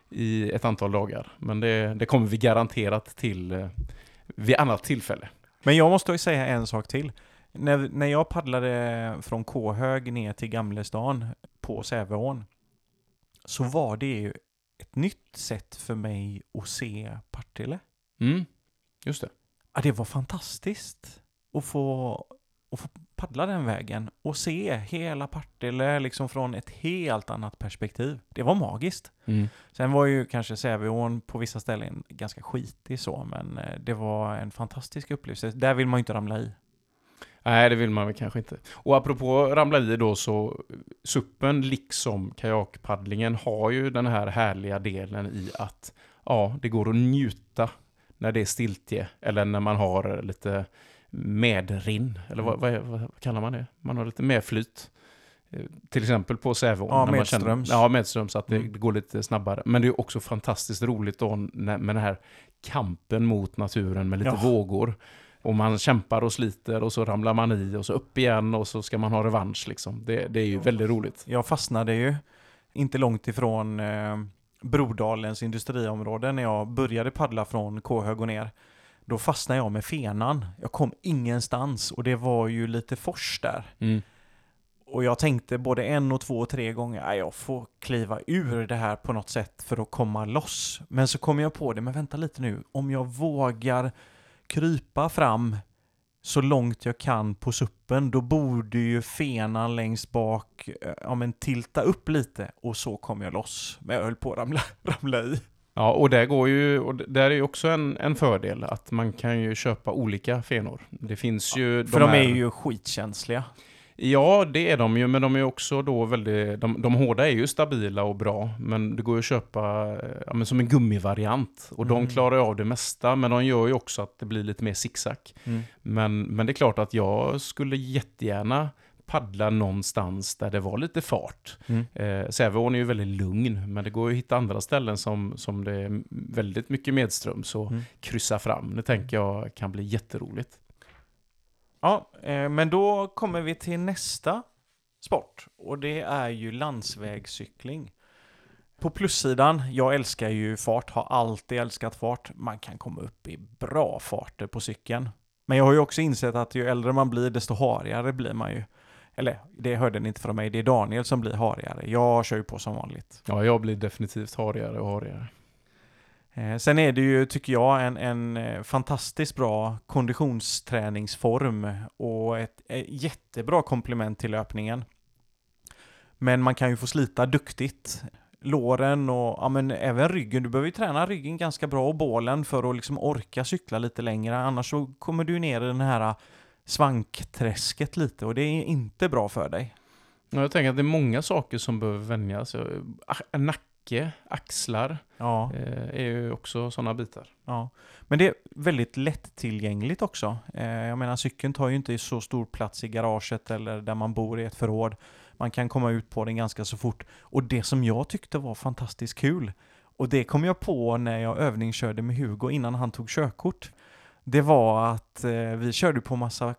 i ett antal dagar. Men det, det kommer vi garanterat till eh, vid annat tillfälle. Men jag måste ju säga en sak till. När, när jag paddlade från Kåhög ner till Gamlestan på Säveån så var det ju ett nytt sätt för mig att se Partille. Mm, just det. Ja, det var fantastiskt att få, att få paddla den vägen och se hela Partille liksom från ett helt annat perspektiv. Det var magiskt. Mm. Sen var ju kanske Säveån på vissa ställen ganska skitig så, men eh, det var en fantastisk upplevelse. Där vill man ju inte ramla i. Nej, det vill man väl kanske inte. Och apropå ramla i då så, suppen liksom kajakpaddlingen har ju den här härliga delen i att ja, det går att njuta när det är stiltje eller när man har lite medrinn, eller vad, vad, är- vad kallar man det? Man har lite medflyt. Eh, Till exempel på Säveån. Ja, medströms. Känner, ja, medströms, så att det Mm. går lite snabbare. Men det är också fantastiskt roligt då med den här kampen mot naturen med lite Ja. vågor. Och man kämpar och sliter och så ramlar man i och så upp igen och så ska man ha revansch liksom. Det, det är ju väldigt roligt. Jag fastnade ju inte långt ifrån eh, Brodalens industriområde när jag började paddla från Kåhög och ner. Då fastnade jag med fenan. Jag kom ingenstans och det var ju lite fors där. Mm. Och jag tänkte både en och två och tre gånger, att jag får kliva ur det här på något sätt för att komma loss. Men så kom jag på det, men vänta lite nu, om jag vågar krypa fram så långt jag kan på suppen, då borde ju fenan längst bak eh, ja, men tilta upp lite och så kom jag loss. Men jag höll på att ramla, ramla i. Ja, och där går ju, och där är ju också en, en fördel att man kan ju köpa olika fenor. Det finns ju... För de, de är ju skitkänsliga. Ja, det är de ju, men de är också då väldigt... De, de hårda är ju stabila och bra, men det går ju att köpa ja, som en gummivariant. Och mm. de klarar av det mesta, men de gör ju också att det blir lite mer zigzag. Mm. Men, men det är klart att jag skulle jättegärna paddla någonstans där det var lite fart. Mm. Eh, Säveån är ju väldigt lugn, men det går ju att hitta andra ställen som, som det är väldigt mycket medström, så mm. kryssa fram. Det tänker jag kan bli jätteroligt. Ja, eh, men då kommer vi till nästa sport och det är ju landsvägscykling. På plussidan, jag älskar ju fart, har alltid älskat fart. Man kan komma upp i bra farter på cykeln. Men jag har ju också insett att ju äldre man blir, desto harigare blir man ju. Eller, det hörde ni inte från mig, det är Daniel som blir harigare. Jag kör ju på som vanligt. Ja, jag blir definitivt harigare och harigare. Eh, sen är det ju, tycker jag, en, en eh, fantastiskt bra konditionsträningsform och ett, ett jättebra komplement till löpningen. Men man kan ju få slita duktigt. Låren och ja, men även ryggen. Du behöver ju träna ryggen ganska bra och bålen för att liksom orka cykla lite längre. Annars så kommer du ner i den här svankträsket lite och det är inte bra för dig. Jag tänker att det är många saker som behöver vänjas. Ah, Nack nacke, axlar ja. eh, är ju också sådana bitar. Ja. Men det är väldigt lättillgängligt också. Eh, jag menar cykeln tar ju inte så stor plats i garaget eller där man bor i ett förråd. Man kan komma ut på den ganska så fort. Och det som jag tyckte var fantastiskt kul, och det kom jag på när jag övningskörde med Hugo innan han tog körkort, det var att eh, vi körde på massa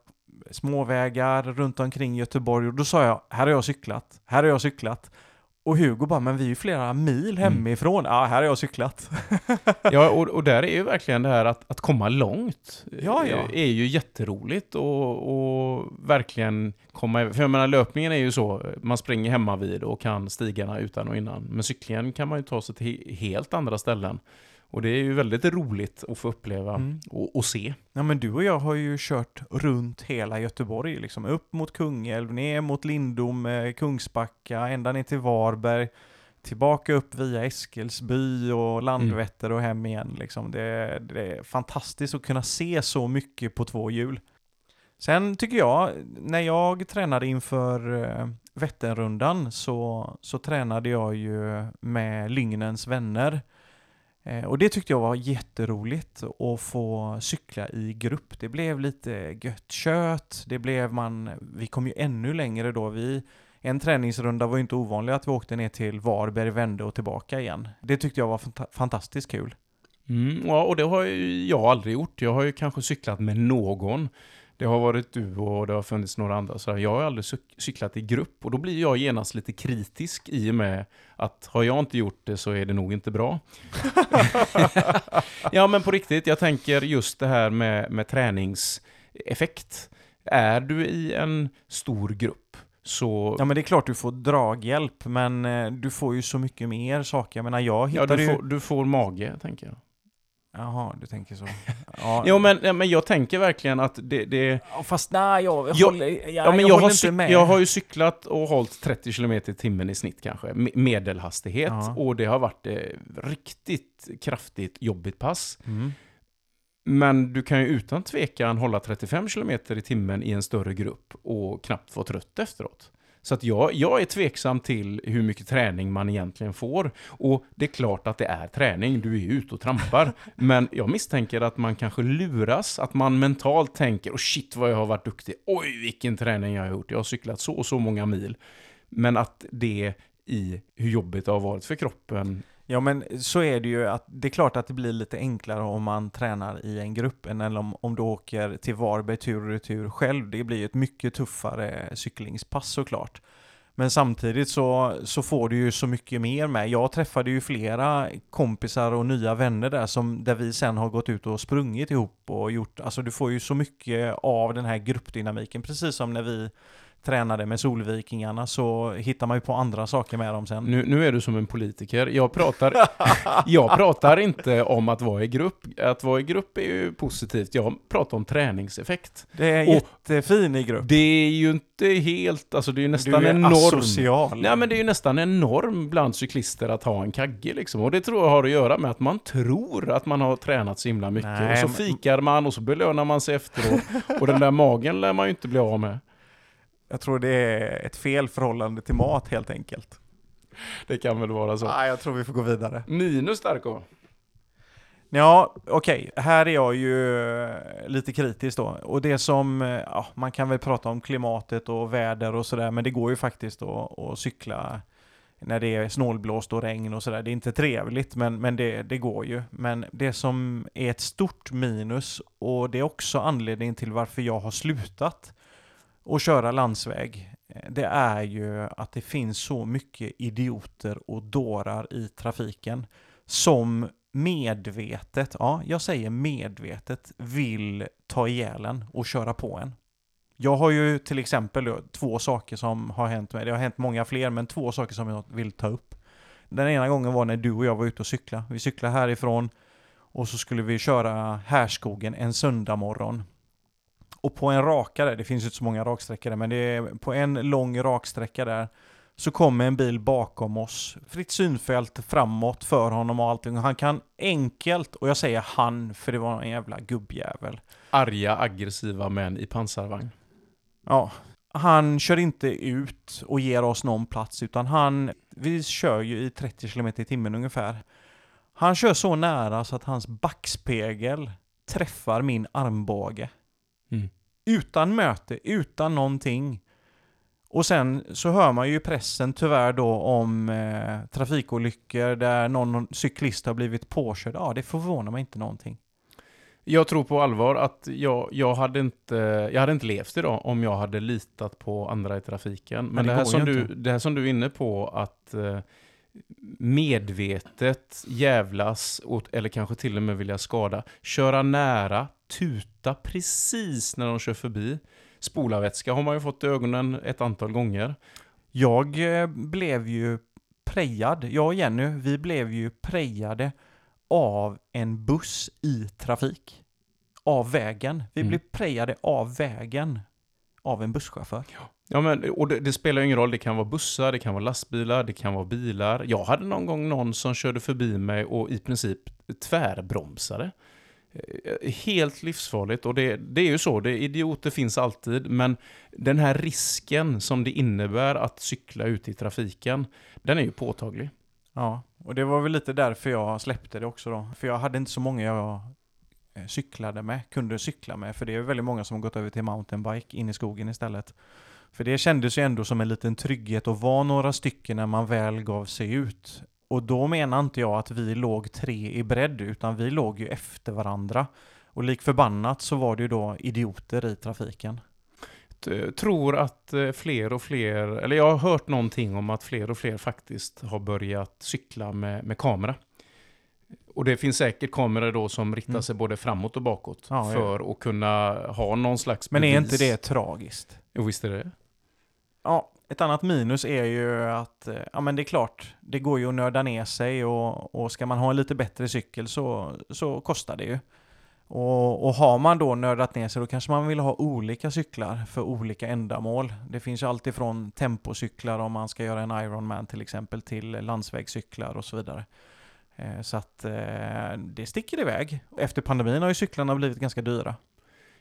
småvägar runt omkring Göteborg och då sa jag, här har jag cyklat, här har jag cyklat. Och Hugo bara, men vi är ju flera mil mm. hemifrån. Mm. Ja, här har jag cyklat. ja, och, och där är ju verkligen det här att, att komma långt. Ja, ja. är ju jätteroligt och, och verkligen komma För jag menar, löpningen är ju så, man springer hemma vid och kan stigarna utan och innan. Men cyklingen kan man ju ta sig till helt andra ställen. Och det är ju väldigt roligt att få uppleva mm. och, och, se. Ja men du och jag har ju kört runt hela Göteborg, liksom upp mot Kungälv, ner mot Lindom, eh, Kungsbacka, ända ner till Varberg, tillbaka upp via Eskilsby och Landvetter och hem igen. Liksom. Det, det är fantastiskt att kunna se så mycket på två hjul. Sen tycker jag, när jag tränade inför eh, Vätternrundan så, så tränade jag ju med Lyngnens vänner. Eh, och det tyckte jag var jätteroligt att få cykla i grupp. Det blev lite gött kött, det blev man, vi kom ju ännu längre då. Vi, en träningsrunda var ju inte ovanlig att vi åkte ner till Varberg, vände och tillbaka igen. Det tyckte jag var fant fantastiskt kul. Mm, ja, och det har jag aldrig gjort. Jag har ju kanske cyklat med någon det har varit du och det har funnits några andra. Så jag har aldrig cyklat i grupp och då blir jag genast lite kritisk i och med att har jag inte gjort det så är det nog inte bra. ja men på riktigt, jag tänker just det här med, med träningseffekt. Är du i en stor grupp så... Ja men det är klart du får draghjälp, men eh, du får ju så mycket mer saker. Jag menar jag hittade ja, du, ju... får, du får mage, tänker jag. Jaha, du tänker så. Ja. jo, men, men jag täncker verkligen att det... det... Ja, fast nej, jag, jag, håller, jag, ja, men jag, jag, har inte med. jag har ju cyklat och hållit 30 km i timmen i snitt kanske, medelhastighet. Ja. Och det har varit eh, riktigt kraftigt jobbigt pass. Mm. Men du kan ju utan tvekan hålla 35 km i timmen i en större grupp och knappt vara trött efteråt. Så att jag, jag är tveksam till hur mycket träning man egentligen får. Och det är klart att det är träning, du är ute och trampar. men jag misstänker att man kanske luras, att man mentalt tänker oh shit vad jag har varit duktig, oj vilken träning jag har gjort, jag har cyklat så och så många mil. Men att det i hur jobbigt det har varit för kroppen Ja men så är det ju att det är klart att det blir lite enklare om man tränar i en grupp än om, om du åker till Varberg tur och retur själv. Det blir ju ett mycket tuffare cyklingspass såklart. Men samtidigt så, så får du ju så mycket mer med. Jag träffade ju flera kompisar och nya vänner där som, där vi sen har gått ut och sprungit ihop och gjort, alltså du får ju så mycket av den här gruppdynamiken, precis som när vi tränade med Solvikingarna så hittar man ju på andra saker med dem sen. Nu, nu är du som en politiker. Jag pratar, jag pratar inte om att vara i grupp. Att vara i grupp är ju positivt. Jag pratar om träningseffekt. Det är Och- jättefin i grupp. Det är ju inte helt, alltså det är ju nästan du är en norm. asocial. Nej men det är ju nästan en norm bland cyklister att ha en kagge liksom. Och det tror jag har att göra med att man tror att man har tränat så himla mycket. Nej, och så fikar man och så belönar man sig efteråt. och den där magen lär man ju inte bli av med. Jag tror det är ett fel förhållande till mat helt enkelt. Det kan väl vara så. Nej, jag tror vi får gå vidare. Minus Darko. Ja, okej. Här är jag ju eh, lite kritisk då. Och det som, eh, ja, man kan väl prata om klimatet och väder och sådär, men det går ju faktiskt att, att cykla när det är snålblåst och regn och sådär. Det är inte trevligt, men, men det, det går ju. Men det som är ett stort minus, och det är också anledningen till varför jag har slutat att köra landsväg, eh, det är ju att det finns så mycket idioter och dårar i trafiken som medvetet, ja, jag säger medvetet, vill ta ihjäl en och köra på en. Jag har ju till exempel två saker som har hänt mig. Det har hänt många fler, men två saker som jag vill ta upp. Den ena gången var när du och jag var ute och cykla. Vi cyklade härifrån och så skulle vi köra Härskogen en söndag morgon. Och på en raka där, det finns ju inte så många raksträckor där, men det är på en lång raksträcka där så kommer en bil bakom oss. Fritt synfält framåt för honom och allting. Han kan enkelt, och jag säger han, för det var en jävla gubbjävel. Arga, aggressiva män i pansarvagn. Ja, han kör inte ut och ger oss någon plats, utan han, vi kör ju i 30 km i timmen ungefär. Han kör så nära så att hans backspegel träffar min armbåge. Mm. Utan möte, utan någonting. Och sen så hör man ju i pressen tyvärr då om eh, trafikolyckor där någon cyklist har blivit påkörd. Ja, det förvånar mig inte någonting. Jag tror på allvar att jag, jag, hade inte, jag hade inte levt idag om jag hade litat på andra i trafiken. Men, det det, här som du, det här som du är inne på, att eh, medvetet jävlas, åt, eller kanske till och med vilja skada, köra nära, tuta precis när de kör förbi. Spolarvätska har man ju fått i ögonen ett antal gånger. Jag eh, blev ju prejad, jag och Jenny, vi blev ju prejade av en buss i trafik. Av vägen. Vi Mm. blev prejade av vägen. Av en busschaufför. Ja, men, och det, det spelar ju ingen roll, det kan vara bussar, det kan vara lastbilar, det kan vara bilar. Jag hade någon gång någon som körde förbi mig och i princip tvärbromsade. Eh, helt livsfarligt och det, det är ju så, det, idioter finns alltid, men den här risken som det innebär att cykla ute i trafiken, den är ju påtaglig. Ja, och det var väl lite därför jag släppte det också då. För jag hade inte så många jag eh, cyklade med, kunde cykla med. För det är väldigt många som har gått över till mountainbike in i skogen istället. För det kändes ju ändå som en liten trygghet att vara några stycken när man väl gav sig ut. Och då menar inte jag att vi låg tre i bredd, utan vi låg ju efter varandra. Och lik förbannat så var det ju då idioter i trafiken. Eh, Tror att eh, fler och fler, eller jag har hört någonting om att fler och fler faktiskt har börjat cykla med, med kamera. Och det finns säkert kameror då som riktar Mm. sig både framåt och bakåt Ja, ja. för att kunna ha någon slags Men är bevis. inte det tragiskt? Jo, visst är det Ja, ett annat minus är ju att, eh, ja men det är klart, det går ju att nörda ner sig och, och ska man ha en lite bättre cykel så, så kostar det ju. Och, och har man då nördat ner sig då kanske man vill ha olika cyklar för olika ändamål. Det finns ju alltifrån tempocyklar om man ska göra en Ironman till exempel till landsvägscyklar och så vidare. Eh, så att eh, det sticker iväg. Efter pandemin har ju cyklarna blivit ganska dyra.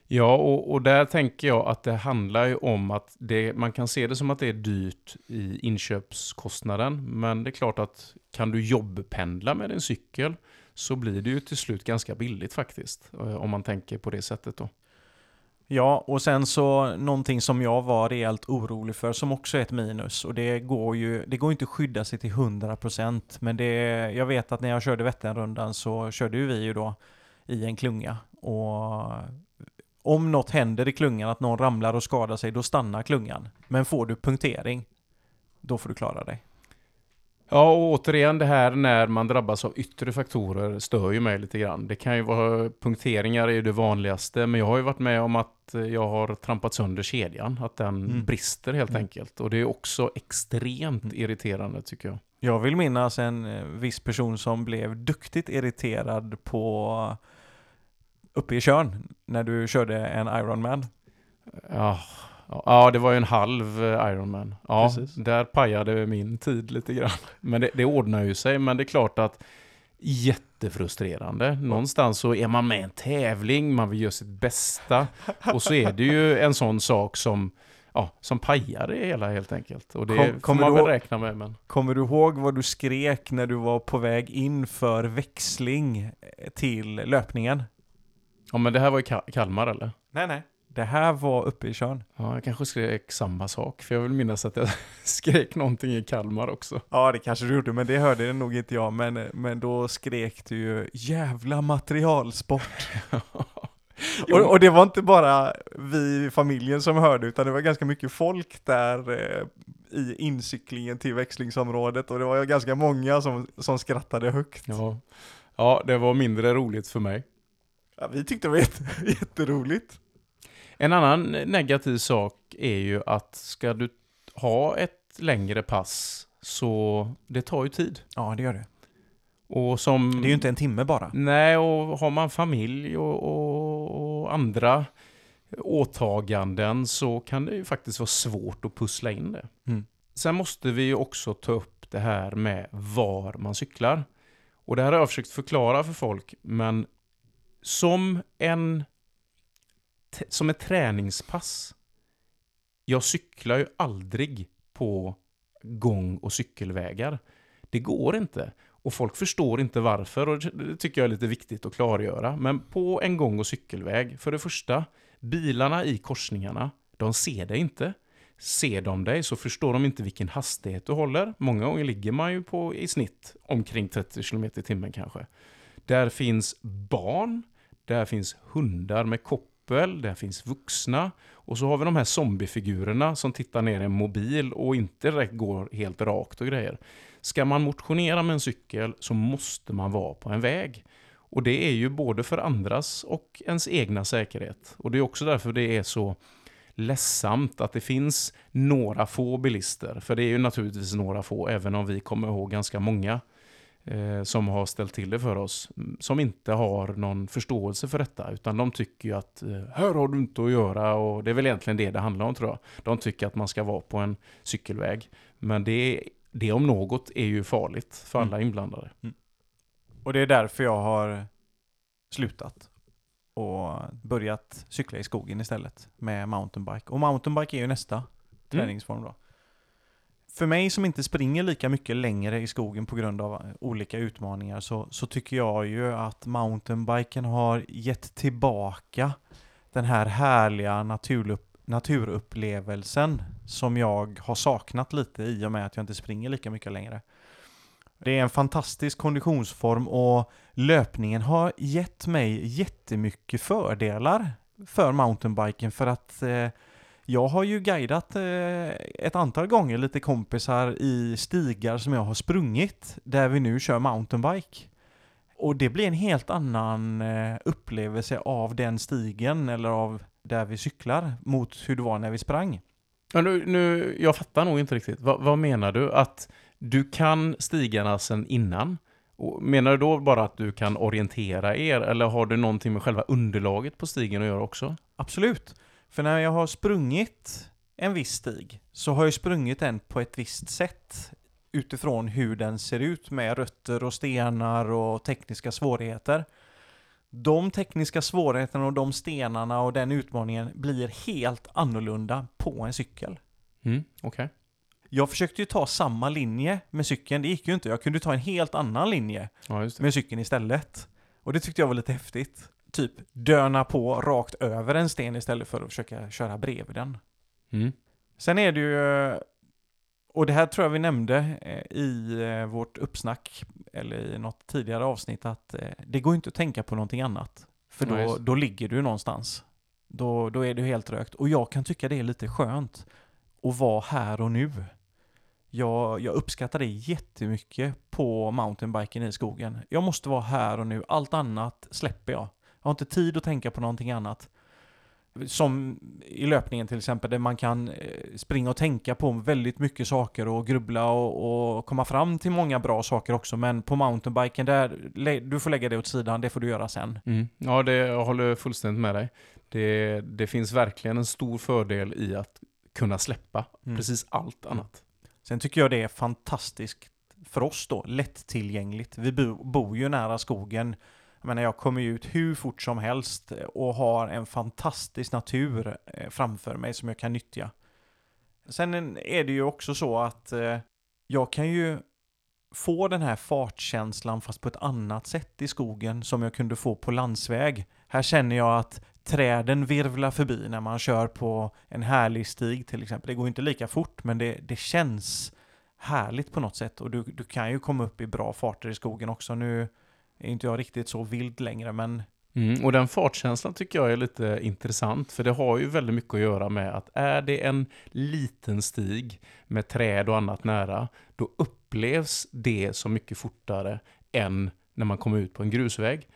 Ja, och, och där tänker jag att det handlar ju om att det, man kan se det som att det är dyrt i inköpskostnaden. Men det är klart att kan du jobbpendla med din cykel så blir det ju till slut ganska billigt faktiskt. Eh, om man tänker på det sättet då. Ja, och sen så någonting som jag var rejält orolig för som också är ett minus och det går ju det går inte att skydda sig till 100% men det, jag vet att när jag körde Vätternrundan så körde ju vi ju då i en klunga och om något händer i klungan, att någon ramlar och skadar sig, då stannar klungan. Men får du punktering, då får du klara dig. Ja, och återigen det här när man drabbas av yttre faktorer stör ju mig lite grann. Det kan ju vara punkteringar är ju det vanligaste, men jag har ju varit med om att jag har trampat sönder kedjan, att den Mm. brister helt Mm. enkelt. Och det är också extremt Mm. irriterande tycker jag. Jag vill minnas en eh, viss person som blev duktigt irriterad på uppe i Tjörn när du körde en Ironman. Ja, ja, det var ju en halv eh, Ironman. Ja, Precis. där pajade min tid lite grann. Men det, det ordnar ju sig, men det är klart att jättefrustrerande. Någonstans så är man med i en tävling, man vill göra sitt bästa. Och så är det ju en sån sak som, ja, som pajar det hela helt enkelt. Och det Kom- får kommer man du väl räkna med. Men... Kommer du ihåg vad du skrek när du var på väg in för växling eh, till löpningen? Ja, men det här var i Ka- Kalmar eller? Nej, nej. Det här var uppe i Tjörn. Ja, jag kanske skrek samma sak. För jag vill minnas att jag skrek någonting i Kalmar också. Ja, det kanske du gjorde, men det hörde nog inte jag. Men, men då skrek du ju 'Jävla materialsport' och, och det var inte bara vi i familjen som hörde, utan det var ganska mycket folk där eh, i incyklingen till växlingsområdet. Och det var ganska många som, som skrattade högt. Ja. ja, det var mindre roligt för mig. Ja, vi tyckte det var jätte, jätteroligt. En annan negativ sak är ju att ska du ha ett längre pass så det tar ju tid. Ja, det gör det. Och som... Det är ju inte en timme bara. Nej, och har man familj och, och, och andra åtaganden så kan det ju faktiskt vara svårt att pussla in det. Mm. Sen måste vi ju också ta upp det här med var man cyklar. Och det här har jag försökt förklara för folk, men som en som ett träningspass. Jag cyklar ju aldrig på gång och cykelvägar. Det går inte. Och folk förstår inte varför och det tycker jag är lite viktigt att klargöra. Men på en gång och cykelväg, för det första, bilarna i korsningarna, de ser dig inte. Ser de dig så förstår de inte vilken hastighet du håller. Många gånger ligger man ju på i snitt omkring 30 km i timmen kanske. Där finns barn, där finns hundar med koppel, där finns vuxna. Och så har vi de här zombiefigurerna som tittar ner i en mobil och inte direkt går helt rakt och grejer. Ska man motionera med en cykel så måste man vara på en väg. Och det är ju både för andras och ens egna säkerhet. Och det är också därför det är så ledsamt att det finns några få bilister. För det är ju naturligtvis några få, även om vi kommer ihåg ganska många eh, som har ställt till det för oss. mm, Som inte har någon förståelse för detta. Utan de tycker ju att eh, här har du inte att göra. Och det är väl egentligen det det handlar om tror jag. De tycker att man ska vara på en cykelväg. Men det, det om något är ju farligt för alla inblandade. Och det är därför jag har slutat och börjat cykla i skogen istället med mountainbike. Och mountainbike är ju nästa träningsform då. För mig som inte springer lika mycket längre i skogen på grund av eh, olika utmaningar så, så tycker jag ju att mountainbiken har gett tillbaka den här härliga naturupp, naturupplevelsen som jag har saknat lite i och med att jag inte springer lika mycket längre. Det är en fantastisk konditionsform och löpningen har gett mig jättemycket fördelar för mountainbiken för att eh, jag har ju guidat eh, ett antal gånger lite kompisar i stigar som jag har sprungit där vi nu kör mountainbike. Och det blir en helt annan eh, upplevelse av den stigen eller av där vi cyklar mot hur det var när vi sprang. Ja, nu, nu, jag fattar nog inte riktigt. Va, vad menar du? Att du kan stigarna sen innan? Och menar du då bara att du kan orientera er? Eller har du någonting med själva underlaget på stigen att göra också? Absolut. För när jag har sprungit en viss stig så har jag sprungit den på ett visst sätt utifrån hur den ser ut med rötter och stenar och tekniska svårigheter. De tekniska svårigheterna och de stenarna och den utmaningen blir helt annorlunda på en cykel. Mm, Okej. Jag försökte ju ta samma linje med cykeln, det gick ju inte. Jag kunde ta en helt annan linje Ja, med cykeln istället. Och det tyckte jag var lite häftigt. Typ döna på rakt över en sten istället för att försöka köra bredvid den. Mm. Sen är det ju, och det här tror jag vi nämnde eh, i eh, vårt uppsnack, eller i något tidigare avsnitt, att eh, det går inte att tänka på någonting annat. För då, just. då ligger du någonstans. Då, då är du helt rökt. Och jag kan tycka det är lite skönt att vara här och nu. Jag, jag uppskattar det jättemycket på mountainbiken i skogen. Jag måste vara här och nu, allt annat släpper jag. Jag har inte tid att tänka på någonting annat. Som i löpningen till exempel, där man kan eh, springa och tänka på väldigt mycket saker och grubbla och, och komma fram till många bra saker också. Men på mountainbiken, där, du får lägga det åt sidan, det får du göra sen. Mm. Ja, det, jag håller fullständigt med dig. Det, det finns verkligen en stor fördel i att kunna släppa mm. precis allt mm. annat. Sen tycker jag det är fantastiskt för oss då, lättillgängligt. Vi bor ju nära skogen. Jag menar, jag kommer ut hur fort som helst och har en fantastisk natur eh, framför mig som jag kan nyttja. Sen är det ju också så att eh, jag kan ju få den här fartkänslan fast på ett annat sätt i skogen som jag kunde få på landsväg. Här känner jag att träden virvlar förbi när man kör på en härlig stig till exempel. Det går inte lika fort men det, det känns härligt på något sätt och du, du kan ju komma upp i bra farter i skogen också. Nu är inte jag riktigt så vild längre men Mm, och den fartkänslan tycker jag är lite intressant, för det har ju väldigt mycket att göra med att är det en liten stig med träd och annat nära, då upplevs det så mycket fortare än när man kommer ut på en grusväg.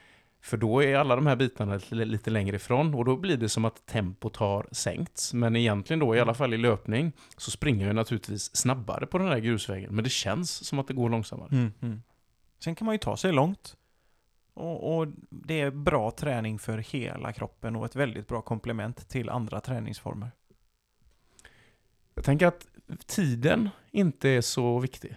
För då är alla de här bitarna lite längre ifrån och då blir det som att tempot har sänkts. Men egentligen då, i alla fall i löpning, så springer jag naturligtvis snabbare på den här grusvägen. Men det känns som att det går långsammare. Mm, mm. Sen kan man ju ta sig långt. Och, och, det är bra träning för hela kroppen och ett väldigt bra komplement till andra träningsformer. Jag tänker att tiden inte är så viktig.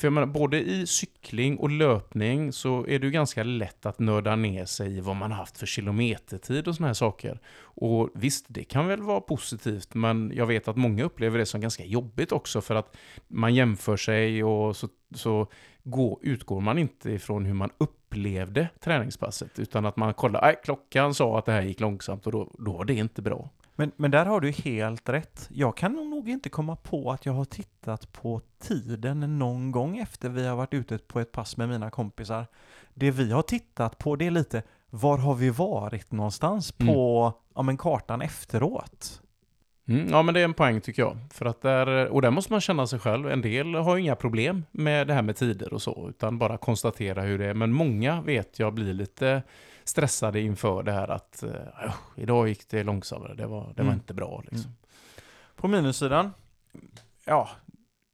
För jag menar, både i cykling och löpning så är det ju ganska lätt att nörda ner sig i vad man har haft för kilometertid och såna här saker. Och visst, det kan väl vara positivt, men jag vet att många upplever det som ganska jobbigt också för att man jämför sig och så, så går, utgår man inte ifrån hur man upplevde träningspasset, utan att man kollar, nej, klockan sa att det här gick långsamt och då, då var det inte bra. Men, men där har du helt rätt. Jag kan nog inte komma på att jag har tittat på tiden någon gång efter vi har varit ute på ett pass med mina kompisar. Det vi har tittat på det är lite, var har vi varit någonstans på mm. ja, men kartan efteråt? Mm, ja, men det är en poäng tycker jag. För att där, och där måste man känna sig själv. En del har ju inga problem med det här med tider och så, utan bara konstatera hur det är. Men många vet jag blir lite stressade inför det här att uh, idag gick det långsammare, det var, det var mm. inte bra. Liksom. Mm. På minussidan, ja,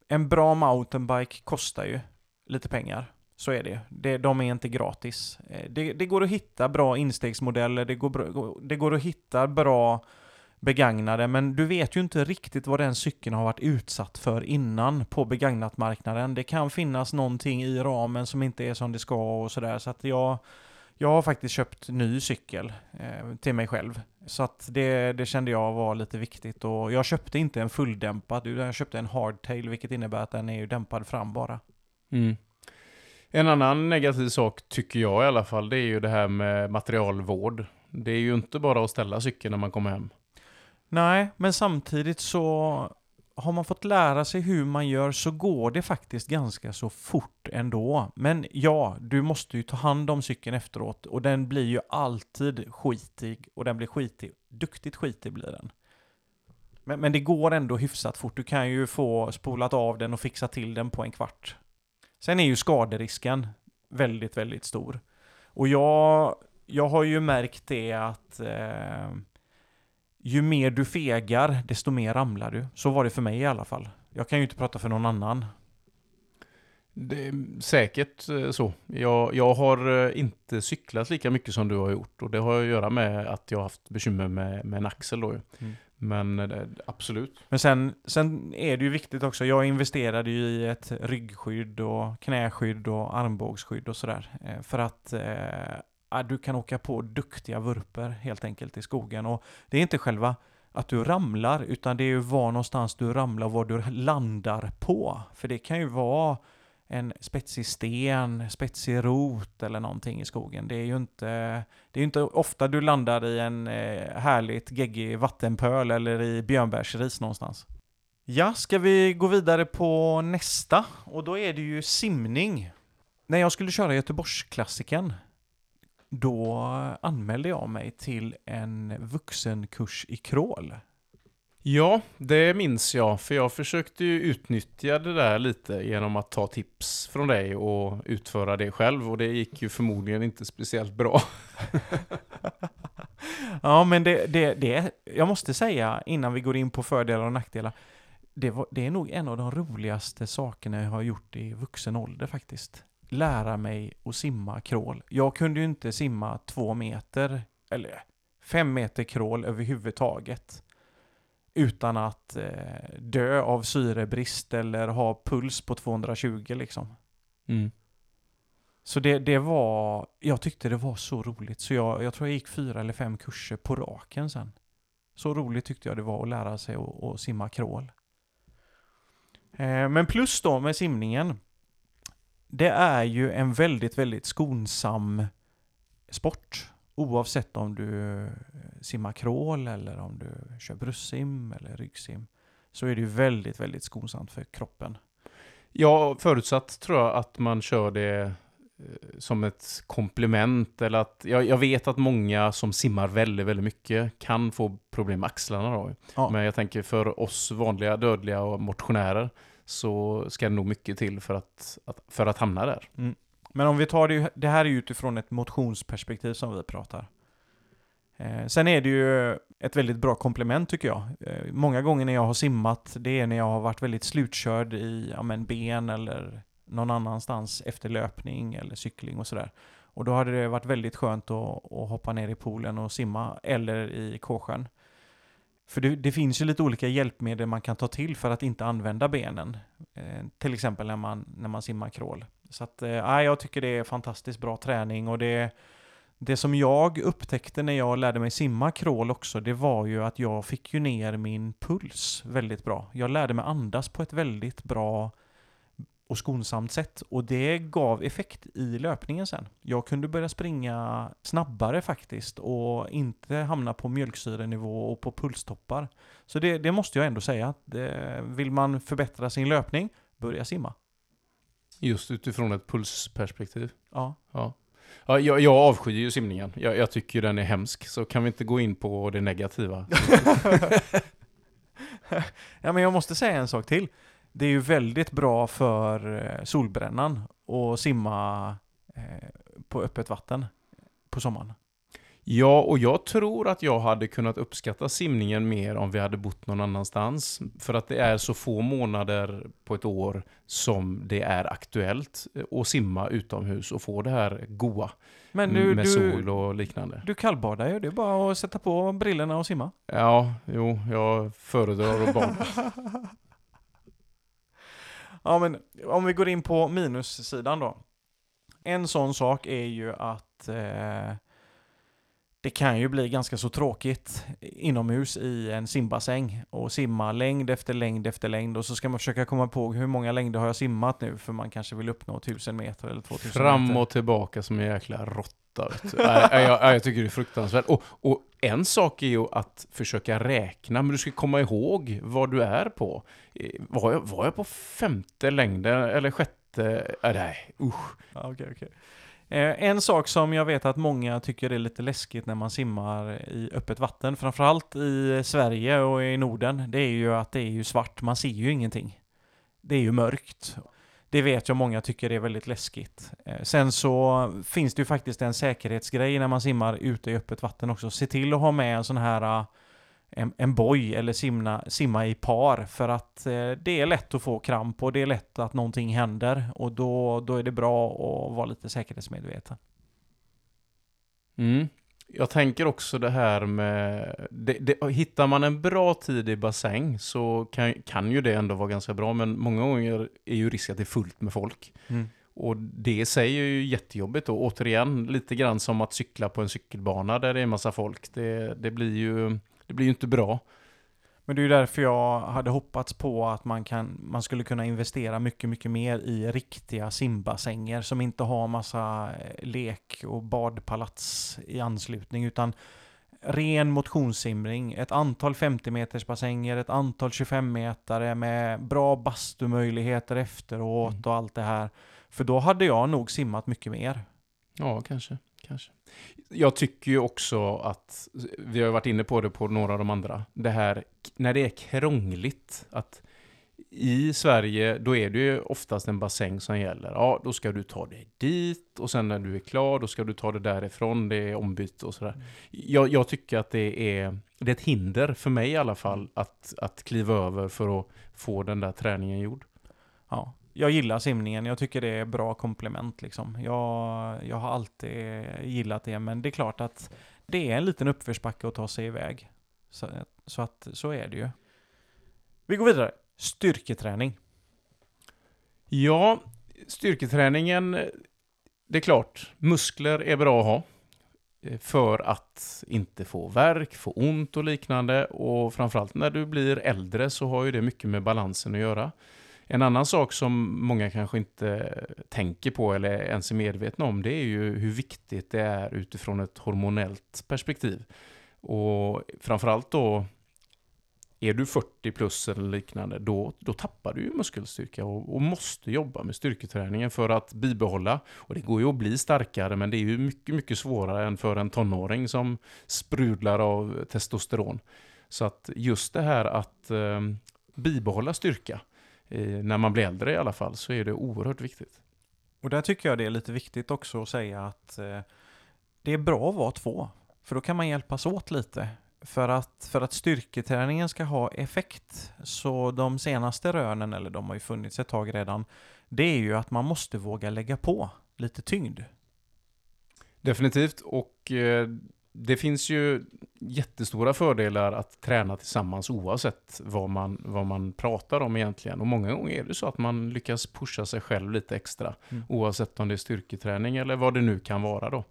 en bra mountainbike kostar ju lite pengar. Så är det. det de är inte gratis. Eh, det, det går att hitta bra instegsmodeller, det går, det går att hitta bra begagnade, men du vet ju inte riktigt vad den cykeln har varit utsatt för innan på begagnatmarknaden. Det kan finnas någonting i ramen som inte är som det ska och sådär, så att jag jag har faktiskt köpt ny cykel eh, till mig själv. Så att det, det kände jag var lite viktigt. Och jag köpte inte en fulldämpad, utan jag köpte en hardtail, vilket innebär att den är ju dämpad fram bara. Mm. En annan negativ sak, tycker jag i alla fall, det är ju det här med materialvård. Det är ju inte bara att ställa cykeln när man kommer hem. Nej, men samtidigt så har man fått lära sig hur man gör så går det faktiskt ganska så fort ändå. Men ja, du måste ju ta hand om cykeln efteråt och den blir ju alltid skitig och den blir skitig. Duktigt skitig blir den. Men, men det går ändå hyfsat fort. Du kan ju få spolat av den och fixa till den på en kvart. Sen är ju skaderisken väldigt, väldigt stor. Och jag, jag har ju märkt det att eh, ju mer du fegar, desto mer ramlar du. Så var det för mig i alla fall. Jag kan ju inte prata för någon annan. Det är säkert eh, så. Jag, jag har eh, inte cyklat lika mycket som du har gjort och det har att göra med att jag har haft bekymmer med, med en axel då. Mm. Men det, eh, absolut. Men sen, sen är det ju viktigt också. Jag investerade ju i ett ryggskydd och knäskydd och armbågsskydd och sådär. För att Äh, du kan åka på duktiga vurper helt enkelt i skogen. Och det är inte själva att du ramlar, utan det är ju var någonstans du ramlar och vad du landar på. För det kan ju vara en spetsig sten, spetsig rot eller någonting i skogen. Det är ju inte, det är inte ofta du landar i en eh, härligt geggig vattenpöl eller i björnbärsris någonstans. Ja, ska vi gå vidare på nästa? Och då är det ju simning. När jag skulle köra Göteborgsklassikern då anmälde jag mig till en vuxenkurs i crawl. Ja, det minns jag. För jag försökte ju utnyttja det där lite genom att ta tips från dig och utföra det själv. Och det gick ju förmodligen inte speciellt bra. ja, men det, det, det, jag måste säga innan vi går in på fördelar och nackdelar. Det, var, det är nog en av de roligaste sakerna jag har gjort i vuxen ålder faktiskt. Lära mig att simma crawl. Jag kunde ju inte simma två meter, eller fem meter crawl överhuvudtaget utan att eh, dö av syrebrist eller ha puls på 220 liksom. Mm. Så det, det var, jag tyckte det var så roligt så jag, jag tror jag gick fyra eller fem kurser på raken sen. Så roligt tyckte jag det var att lära sig att simma crawl. Eh, men plus då med simningen. Det är ju en väldigt, väldigt skonsam sport. Oavsett om du eh, simmar crawl eller om du kör bröstsim eller ryggsim så är det ju väldigt, väldigt skonsamt för kroppen. Ja, förutsatt tror jag att man kör det eh, som ett komplement eller att jag, jag, vet att många som simmar väldigt, väldigt mycket kan få problem med axlarna då. Ja. Men jag tänker för oss vanliga dödliga och motionärer så ska det nog mycket till för att, att för att hamna där. Mm. Men om vi tar det, det här är utifrån ett motionsperspektiv som vi pratar. Eh, sen är det ju ett väldigt bra komplement tycker jag. Eh, många gånger när jag har simmat, det är när jag har varit väldigt slutkörd i ja, men ben eller någon annanstans efter löpning eller cykling och sådär. Och då hade det varit väldigt skönt att, att hoppa ner i poolen och simma, eller i Kåsjön. För det, det, finns ju lite olika hjälpmedel man kan ta till för att inte använda benen. Eh, till exempel när man, när man simmar crawl. Så att, eh, jag tycker det är fantastiskt bra träning och det, det som jag upptäckte när jag lärde mig simma crawl också, det var ju att jag fick ju ner min puls väldigt bra. Jag lärde mig andas på ett väldigt bra och skonsamt sätt. Och det gav effekt i löpningen sen. Jag kunde börja springa snabbare faktiskt och inte hamna på mjölksyrenivå och på pulstoppar. Så det, det måste jag ändå säga. Det, vill man förbättra sin löpning, börja simma. Just utifrån ett pulsperspektiv? Ja. ja. Ja, jag, jag avskyr ju simningen. Jag, jag tycker den är hemsk. Så kan vi inte gå in på det negativa? ja, men jag måste säga en sak till. Det är ju väldigt bra för eh, solbrännan att simma eh, på öppet vatten på sommaren. Ja, och jag tror att jag hade kunnat uppskatta simningen mer om vi hade bott någon annanstans. För att det är så få månader på ett år som det är aktuellt att simma utomhus och få det här goa Men du, med du, sol och liknande. Du kallbadar ju, det är bara att sätta på brillorna och simma. Ja, jo, jag föredrar att bada. ja, men om vi går in på minussidan då. En sån sak är ju att eh, det kan ju bli ganska så tråkigt inomhus i en simbassäng och simma längd efter längd efter längd och så ska man försöka komma på hur många längder har jag simmat nu för man kanske vill uppnå 1000 meter eller 2000 Fram meter. Fram och tillbaka som en jäkla råtta. jag, jag, jag, tycker det är fruktansvärt. Och, och, en sak är ju att försöka räkna, men du ska komma ihåg vad du är på. Eh, var jag, var jag på femte längden eller sjätte? Äh, nej, usch. Okay, okay. Eh, en sak som jag vet att många tycker är lite läskigt när man simmar i öppet vatten, framförallt i Sverige och i Norden, det är ju att det är ju svart, man ser ju ingenting. Det är ju mörkt. Det vet jag många tycker är väldigt läskigt. Eh, sen så finns det ju faktiskt en säkerhetsgrej när man simmar ute i öppet vatten också. Se till att ha med en sån här eh, en, en boj eller simna, simma i par för att eh, det är lätt att få kramp och det är lätt att någonting händer och då, då är det bra att vara lite säkerhetsmedveten. Mm. Jag tänker också det här med, det, det, hittar man en bra tid i bassäng så kan, kan ju det ändå vara ganska bra, men många gånger är ju risk att det är fullt med folk. Mm. Och det i sig är ju jättejobbigt och återigen lite grann som att cykla på en cykelbana där det är en massa folk. Det, det blir ju det blir ju inte bra. Men det är ju därför jag hade hoppats på att man, kan, man skulle kunna investera mycket, mycket mer i riktiga simbassänger som inte har massa eh, lek och badpalats i anslutning utan ren motionssimning, ett antal 50 meters bassänger, ett antal 25 metare med bra bastumöjligheter efteråt mm. och allt det här. För då hade jag nog simmat mycket mer. Ja, kanske. kanske. Jag tycker ju också att, vi har varit inne på det på några av de andra, det här när det är krångligt, att i Sverige, då är det ju oftast en bassäng som gäller. Ja, då ska du ta dig dit och sen när du är klar, då ska du ta det därifrån. Det är ombyte och sådär. Mm. Jag, jag, tycker att det är, det är ett hinder, för mig i alla fall, att, att kliva över för att få den där träningen gjord. Ja, jag gillar simningen. Jag tycker det är bra komplement liksom. Jag, jag har alltid gillat det, men det är klart att det är en liten uppförsbacke att ta sig iväg. Så, så att så är det ju. Vi går vidare. Styrketräning. Ja, styrketräningen, det är klart, muskler är bra att ha. Eh, för att inte få värk, få ont och liknande. Och framförallt när du blir äldre så har ju det mycket med balansen att göra. En annan sak som många kanske inte tänker på eller ens är medvetna om, det är ju hur viktigt det är utifrån ett hormonellt perspektiv. Och framförallt då är du 40 plus eller liknande, då, då tappar du ju muskelstyrka och, och, måste jobba med styrketräningen för att bibehålla. Och det går ju att bli starkare, men det är ju mycket, mycket svårare än för en tonåring som sprudlar av testosteron. Så att just det här att eh, bibehålla styrka, eh, när man blir äldre i alla fall, så är det oerhört viktigt. Och där tycker jag det är lite viktigt också att säga att eh, det är bra att vara två. För då kan man hjälpas åt lite för att, för att styrketräningen ska ha effekt, så de senaste rönen, eller de har ju funnits ett tag redan, det är ju att man måste våga lägga på lite tyngd. Definitivt, och eh, det finns ju jättestora fördelar att träna tillsammans oavsett vad man, vad man pratar om egentligen. Och många gånger är det så att man lyckas pusha sig själv lite extra, mm. oavsett om det är styrketräning eller vad det nu kan vara då.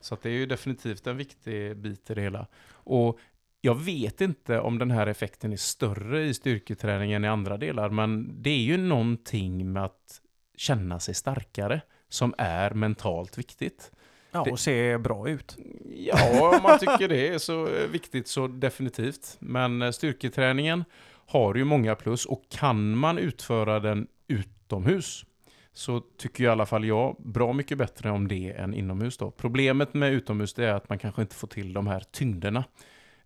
Så det är ju definitivt en viktig bit i det hela. Och jag vet inte om den här effekten är större i styrketräning än i andra delar, men det är ju någonting med att känna sig starkare som är mentalt viktigt. Ja, och se bra ut. Ja, om man tycker det är så viktigt så definitivt. Men styrketräningen har ju många plus och kan man utföra den utomhus så tycker i alla fall jag bra mycket bättre om det än inomhus. Då. Problemet med utomhus är att man kanske inte får till de här tyngderna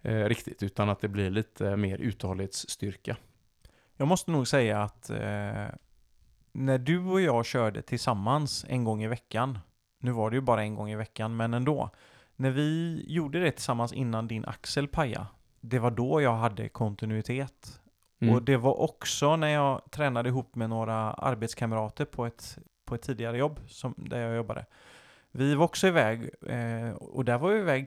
eh, riktigt, utan att det blir lite mer uthållighetsstyrka. Jag måste nog säga att eh, när du och jag körde tillsammans en gång i veckan, nu var det ju bara en gång i veckan, men ändå. När vi gjorde det tillsammans innan din axel paja, det var då jag hade kontinuitet. Mm. Och det var också när jag tränade ihop med några arbetskamrater på ett, på ett tidigare jobb som, där jag jobbade. Vi var också iväg, eh, och där var vi iväg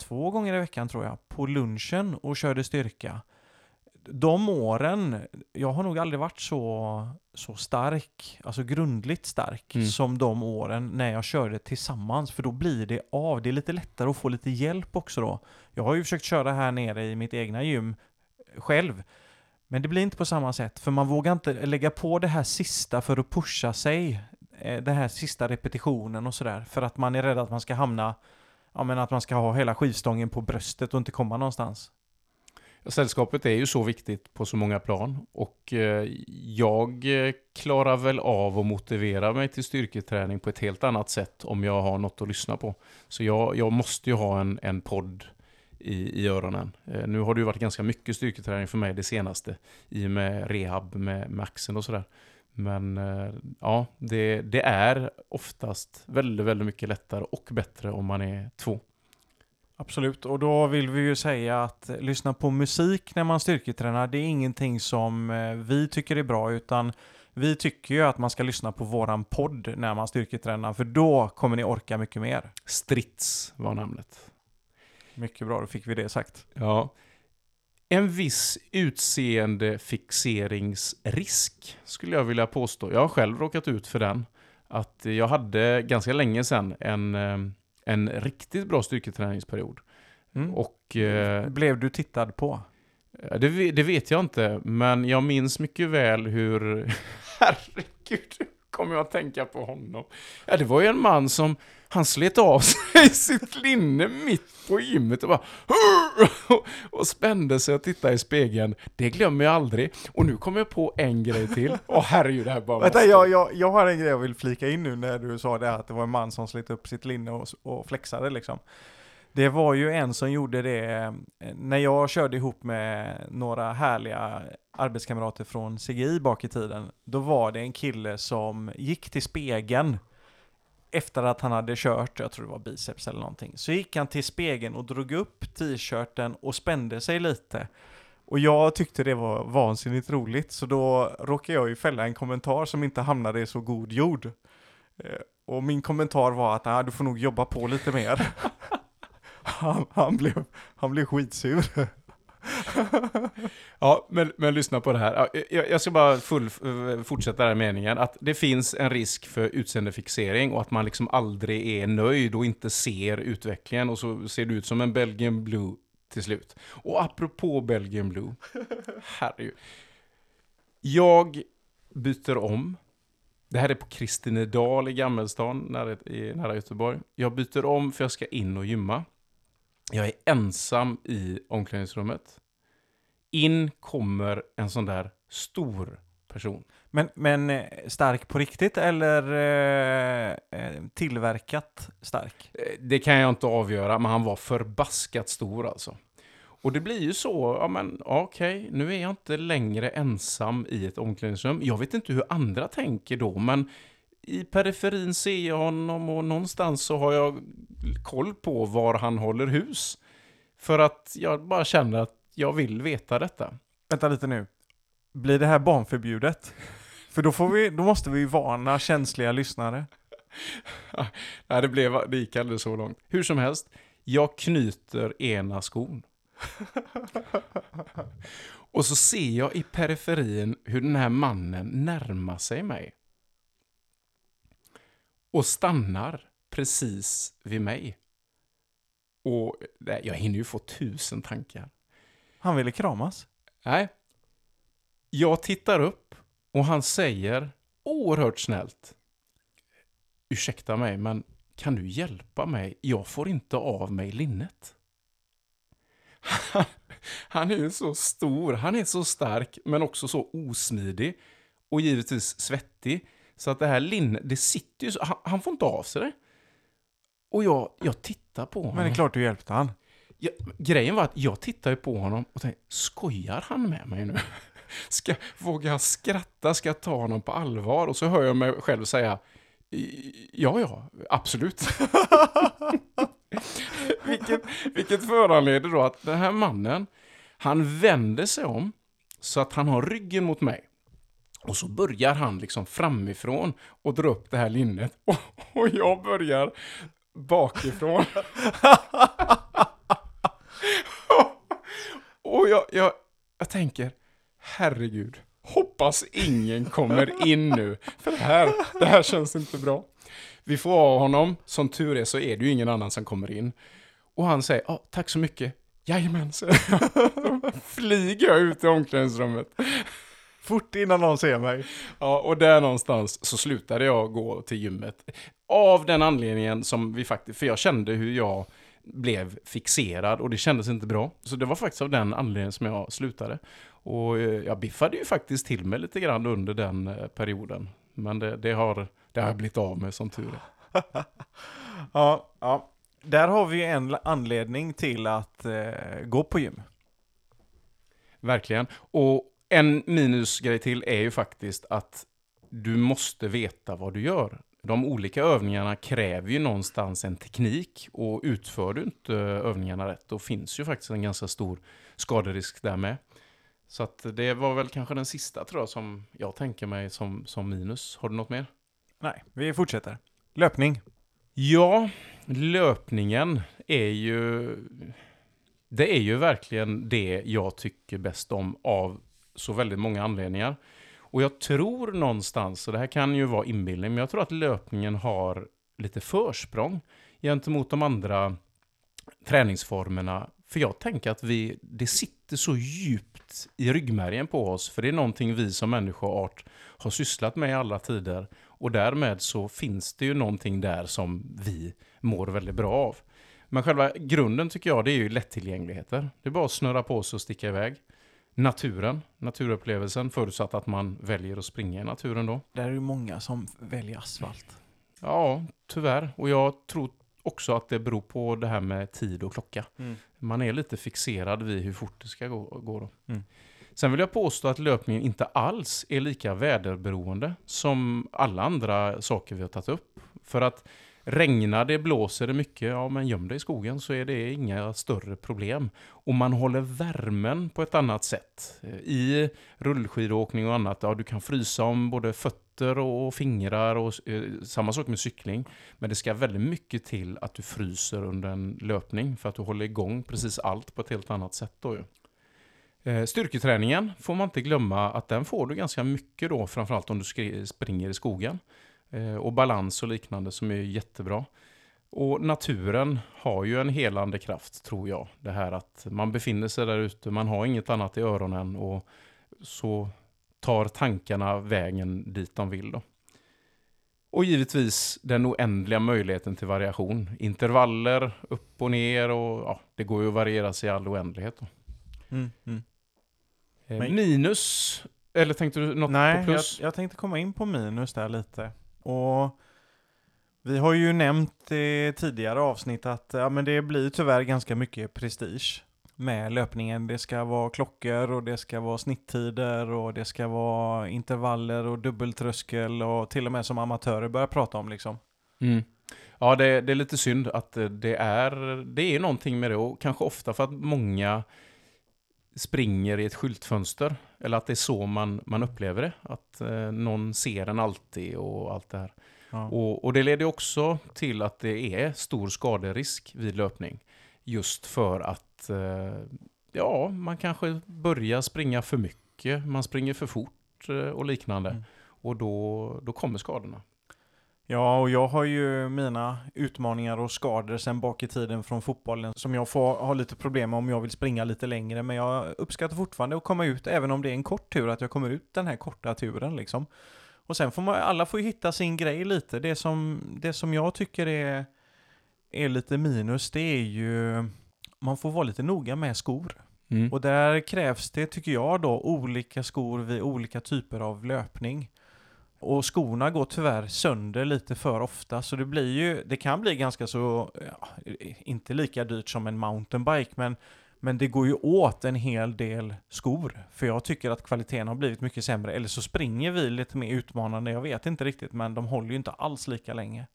två gånger i veckan tror jag, på lunchen och körde styrka. De åren, jag har nog aldrig varit så, så stark, alltså grundligt stark, mm. som de åren när jag körde tillsammans. För då blir det av. Det är lite lättare att få lite hjälp också då. Jag har ju försökt köra här nere i mitt egna gym själv. Men det blir inte på samma sätt, för man vågar inte lägga på det här sista för att pusha sig. Eh, den här sista repetitionen och sådär. För att man är rädd att man ska hamna ja, men att man ska ha hela skivstången på bröstet och inte komma någonstans. Sällskapet är ju så viktigt på så många plan och eh, jag klarar väl av att motivera mig till styrketräning på ett helt annat sätt om jag har något att lyssna på. Så jag, jag måste ju ha en, en podd i, i öronen. Eh, nu har det ju varit ganska mycket styrketräning för mig det senaste i och med rehab med, med axeln och sådär. Men eh, ja, det, det, är oftast väldigt, väldigt mycket lättare och bättre om man är två. Absolut, och då vill vi ju säga att lyssna på musik när man styrketränar, det är ingenting som eh, vi tycker är bra, utan vi tycker ju att man ska lyssna på våran podd när man styrketränar, för då kommer ni orka mycket mer. Strids var namnet. Mycket bra, då fick vi det sagt. Ja en viss utseendefixeringsrisk, skulle jag vilja påstå. Jag har själv råkat ut för den. Att jag hade ganska länge sedan en, eh, en riktigt bra styrketräningsperiod. Mm. Och, eh, Blev du tittad på? Det, det, vet jag inte, men jag minns mycket väl hur... Herregud, kommer jag att tänka på honom. Ja, det var ju en man som, han slet av sig sitt linne mitt på gymmet och bara och spände sig och tittade i spegeln. Det glömmer jag aldrig. Och nu kommer jag på en grej till. Åh herregud, det här bara Vänta, jag, jag, jag har en grej jag vill flika in nu när du sa det att det var en man som slet upp sitt linne och, och flexade liksom. Det var ju en som gjorde det eh, när jag körde ihop med några härliga arbetskamrater från CGI bak i tiden. Då var det en kille som gick till spegeln efter att han hade kört, jag tror det var biceps eller någonting. Så gick han till spegeln och drog upp t-shirten och spände sig lite. Och jag tyckte det var vansinnigt roligt, så då råkade jag ju fälla en kommentar som inte hamnade i så god jord. Eh, och min kommentar var att ah, du får nog jobba på lite mer. han, han, blev, han blev skitsur. Ja, men, men lyssna på det här. Ja, Jag, jag ska bara full, eh, fortsätta den här meningen. Att det finns en risk för utseendefixering och att man liksom aldrig är nöjd och inte ser utvecklingen och så ser du ut som en Belgian Blue till slut. Och apropå Belgian Blue, herregud. Jag byter om. Det här är på Kristinedal i Gammelstan, nära, i, nära Göteborg. Jag byter om för jag ska in och gymma. Jag är ensam i omklädningsrummet. In kommer en sån där stor person. Men, men eh, stark på riktigt eller eh, eh, tillverkat stark? Eh, Det kan jag inte avgöra, men han var förbaskat stor alltså. Och det blir ju så, ja men okej, nu är jag inte längre ensam i ett omklädningsrum. Jag vet inte hur andra tänker då, men i periferin ser jag honom och någonstans så har jag koll på var han håller hus. För att jag bara känner att jag vill veta detta. Vänta lite nu. Blir det här barnförbjudet? För då, får vi, då måste vi varna känsliga lyssnare. Nej, det, blev, det gick aldrig så långt. Hur som helst, jag knyter ena skon. Och så ser jag i periferin hur den här mannen närmar sig mig. Och stannar precis vid mig. Och jag hinner ju få tusen tankar. Han ville kramas. Nej. Jag tittar upp och han säger oerhört snällt. Ursäkta mig, men kan du hjälpa mig? Jag får inte av mig linnet. Han är ju så stor, han är så stark, men också så osmidig. Och givetvis svettig. Så att det här linnet, det sitter ju så, han, han får inte av sig det. Och jag, jag tittar på honom. Men det är klart du hjälpte han. Ja, grejen var att jag tittade på honom och tänkte, skojar han med mig nu? Ska, vågar jag skratta? Ska jag ta honom på allvar? Och så hör jag mig själv säga, "I- ja, ja, absolut. vilket, vilket föranleder då att den här mannen, han vänder sig om så att han har ryggen mot mig. Och så börjar han liksom framifrån och dra upp det här linnet. Och, och jag börjar bakifrån. Och jag, jag, jag tänker, herregud, hoppas ingen kommer in nu. För det här, det här känns inte bra. Vi får av honom, som tur är så är det ju ingen annan som kommer in. Och han säger, ja, tack så mycket. Jajamän, säger jag. Flyger jag ut i omklädningsrummet. Fort innan någon ser mig. Ja, och där någonstans så slutade jag gå till gymmet. Av den anledningen som vi faktiskt, för jag kände hur jag blev fixerad och det kändes inte bra. Så det var faktiskt av den anledningen som jag slutade. Och eh, jag biffade ju faktiskt till mig lite grann under den eh, perioden. Men det, det, har, det har jag blivit av med som tur är. Ja, ja. Där har vi ju en anledning till att eh, gå på gym. Verkligen. Och en minusgrej till är ju faktiskt att du måste veta vad du gör. De olika övningarna kräver ju någonstans en teknik och utför du inte övningarna rätt då finns ju faktiskt en ganska stor skaderisk där med. Så att det var väl kanske den sista tror jag som jag tänker mig som, som minus. Har du något mer? Nej, vi fortsätter. Löpning. Ja, löpningen är ju... Det är ju verkligen det jag tycker bäst om av så väldigt många anledningar. Och jag tror någonstans, och det här kan ju vara inbildning, men jag tror att löpningen har lite försprång gentemot de andra träningsformerna. För jag tänker att vi, det sitter sitter så djupt i ryggmärgen på oss. För det är någonting vi som människoart har sysslat med i alla tider. Och därmed så finns det ju någonting där som vi mår väldigt bra av. Men själva grunden tycker jag det är ju lättillgängligheter. Det är bara att snurra på sig och sticka iväg. Naturen, naturupplevelsen, förutsatt att man väljer att springa i naturen då. Där är det många som väljer asfalt. Ja, tyvärr. Och jag tror också att det beror på det här med tid och klocka. Mm. Man är lite fixerad vid hur fort det ska gå. gå då. Mm. Sen vill jag påstå att löpningen inte alls är lika väderberoende som alla andra saker vi har tagit upp. För att regnar det, blåser det mycket, ja men göm dig i skogen så är det inga större problem. Och man håller värmen på ett annat sätt. Eh, I rullskidåkning och annat, ja du kan frysa om både fötter och fingrar och eh, samma sak med cykling. Men det ska väldigt mycket till att du fryser under en löpning för att du håller igång precis allt på ett helt annat sätt då ju. Eh, styrketräningen får man inte glömma att den får du ganska mycket då, framförallt om du springer i skogen. Eh, Och balans och liknande som är jättebra. Och naturen har ju en helande kraft, tror jag. Det här att man befinner sig där ute, man har inget annat i öronen och så tar tankarna vägen dit de vill då. Och givetvis den oändliga möjligheten till variation. Intervaller, upp och ner och ja, det går ju att variera sig i all oändlighet. Mm. Mm. Eh, Minus, eller tänkte du något Nej, på jag, plus? jag tänkte komma in på minus där lite. Och vi har ju nämnt i tidigare avsnitt att ja, men det blir tyvärr ganska mycket prestige med löpningen. Det ska vara klockor och det ska vara snitttider och det ska vara intervaller och dubbeltröskel och till och med som amatörer börjar prata om liksom. Mm. Ja, det, det är lite synd att det är, det är någonting med det och kanske ofta för att många springer i ett skyltfönster. Eller att det är så man, man upplever det. Att eh, någon ser en alltid och allt det här. Ja. Och, och det leder också till att det är stor skaderisk vid löpning. Just för att eh, ja, man kanske börjar springa för mycket, man springer för fort eh, och liknande. Mm. Och då, då kommer skadorna. Ja, och jag har ju mina utmaningar och skador sen bak i tiden från fotbollen som jag får ha lite problem med om jag vill springa lite längre. Men jag uppskattar fortfarande att komma ut, även om det är en kort tur, att jag kommer ut den här korta turen liksom. Och sen får man, alla får ju hitta sin grej lite. Det som, det som jag tycker är, är lite minus, det är ju, man får vara lite noga med skor. Mm. Och där krävs det, tycker jag då, olika skor vid olika typer av löpning. Och skorna går tyvärr sönder lite för ofta, så det blir ju, det kan bli ganska så, ja, inte lika dyrt som en mountainbike, men, men det går ju åt en hel del skor. För jag tycker att kvaliteten har blivit mycket sämre, eller så springer vi lite mer utmanande, jag vet inte riktigt, men de håller ju inte alls lika länge.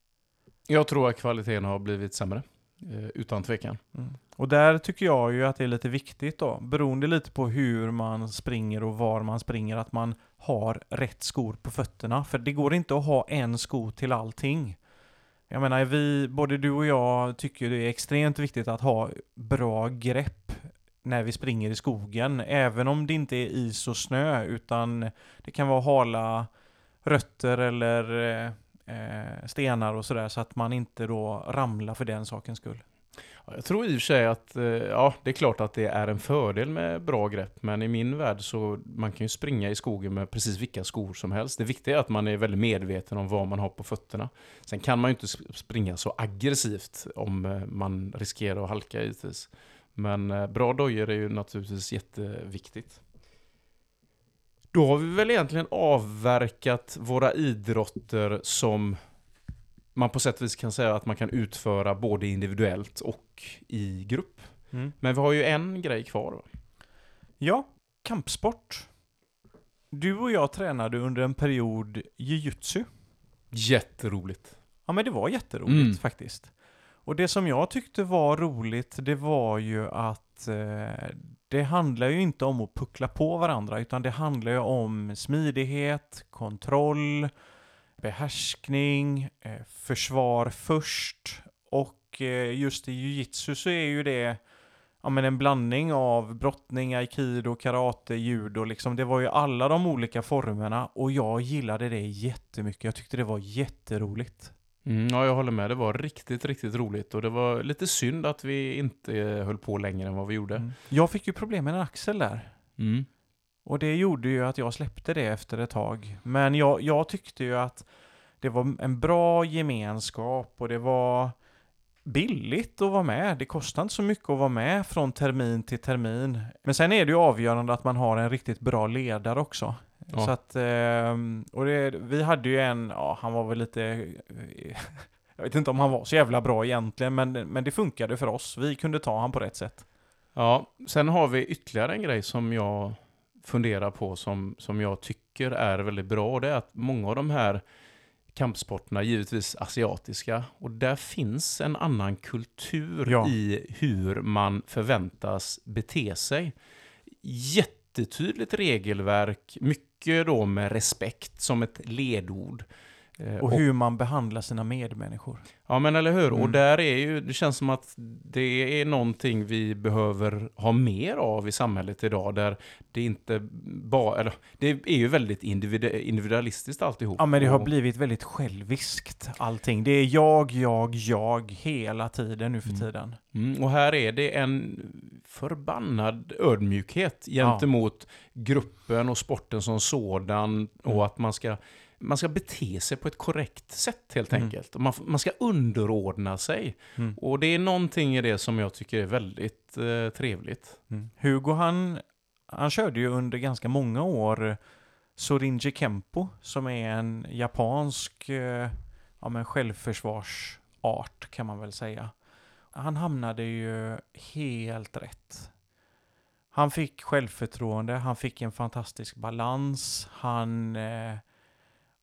Jag tror att kvaliteten har blivit sämre. Eh, utan tvekan. Mm. Och där tycker jag ju att det är lite viktigt då, beroende lite på hur man springer och var man springer, att man har rätt skor på fötterna. För det går inte att ha en sko till allting. Jag menar, vi, både du och jag tycker det är extremt viktigt att ha bra grepp när vi springer i skogen, även om det inte är is och snö, utan det kan vara hala rötter eller eh, eh, stenar och sådär, så att man inte då ramlar för den sakens skull. Jag tror i och för sig att, eh, ja, det är klart att det är en fördel med bra grepp, men i min värld så man kan ju springa i skogen med precis vilka skor som helst. Det viktiga är att man är väldigt medveten om vad man har på fötterna. Sen kan man ju inte springa så aggressivt om eh, man riskerar att halka givetvis. Men eh, bra dojor är ju naturligtvis jätteviktigt. Då har vi väl egentligen avverkat våra idrotter som man på sätt och vis kan säga att man kan utföra både individuellt och i grupp. Mm. Men vi har ju en grej kvar. va? Ja, kampsport. Du och jag tränade under en period jujutsu. Jätteroligt. Ja, men det var jätteroligt Mm. faktiskt. Och det som jag tyckte var roligt, det var ju att eh, det handlar ju inte om att puckla på varandra, utan det handlar ju om smidighet, kontroll, behärskning, eh, försvar först. Och eh, just i jujitsu så är ju det ja, men en blandning av brottning, aikido, karate, judo. Liksom. Det var ju alla de olika formerna och jag gillade det jättemycket. Jag tyckte det var jätteroligt. Mm, ja, jag håller med. Det var riktigt, riktigt roligt. Och det var lite synd att vi inte höll på längre än vad vi gjorde. Mm. Jag fick ju problem med en axel där. Mm. Och det gjorde ju att jag släppte det efter ett tag. Men jag, jag tyckte ju att det var en bra gemenskap och det var billigt att vara med. Det kostar inte så mycket att vara med från termin till termin. Men sen är det ju avgörande att man har en riktigt bra ledare också. Ja. Så att, ehm, och det, vi hade ju en, ja han var väl lite, jag vet inte om han var så jävla bra egentligen, men, men det funkade för oss. Vi kunde ta han på rätt sätt. Ja, sen har vi ytterligare en grej som jag funderar på som, som jag tycker är väldigt bra. Det är att många av de här kampsporterna, givetvis asiatiska, och där finns en annan kultur Ja. i hur man förväntas bete sig. Jättetydligt regelverk, mycket då med respekt som ett ledord. Eh, Och hur man behandlar sina medmänniskor. Ja men eller hur, och Mm. där är ju, det känns som att det är någonting vi behöver ha mer av i samhället idag, där det inte bara, eller det är ju väldigt individu- individualistiskt alltihop. Ja men det har Och- blivit väldigt själviskt allting. Det är jag, jag, jag hela tiden nu för Mm. tiden. Mm, och här är det en förbannad ödmjukhet gentemot gruppen och sporten som sådan och Mm. att man ska, man ska bete sig på ett korrekt sätt helt Mm. enkelt. Man, man ska underordna sig. Mm. Och det är någonting i det som jag tycker är väldigt eh, trevligt. Mm. Hugo han, han körde ju under ganska många år Sorinji Kempo som är en japansk eh, ja, men självförsvarsart kan man väl säga. Han hamnade ju helt rätt. Han fick självförtroende, han fick en fantastisk balans, han, eh,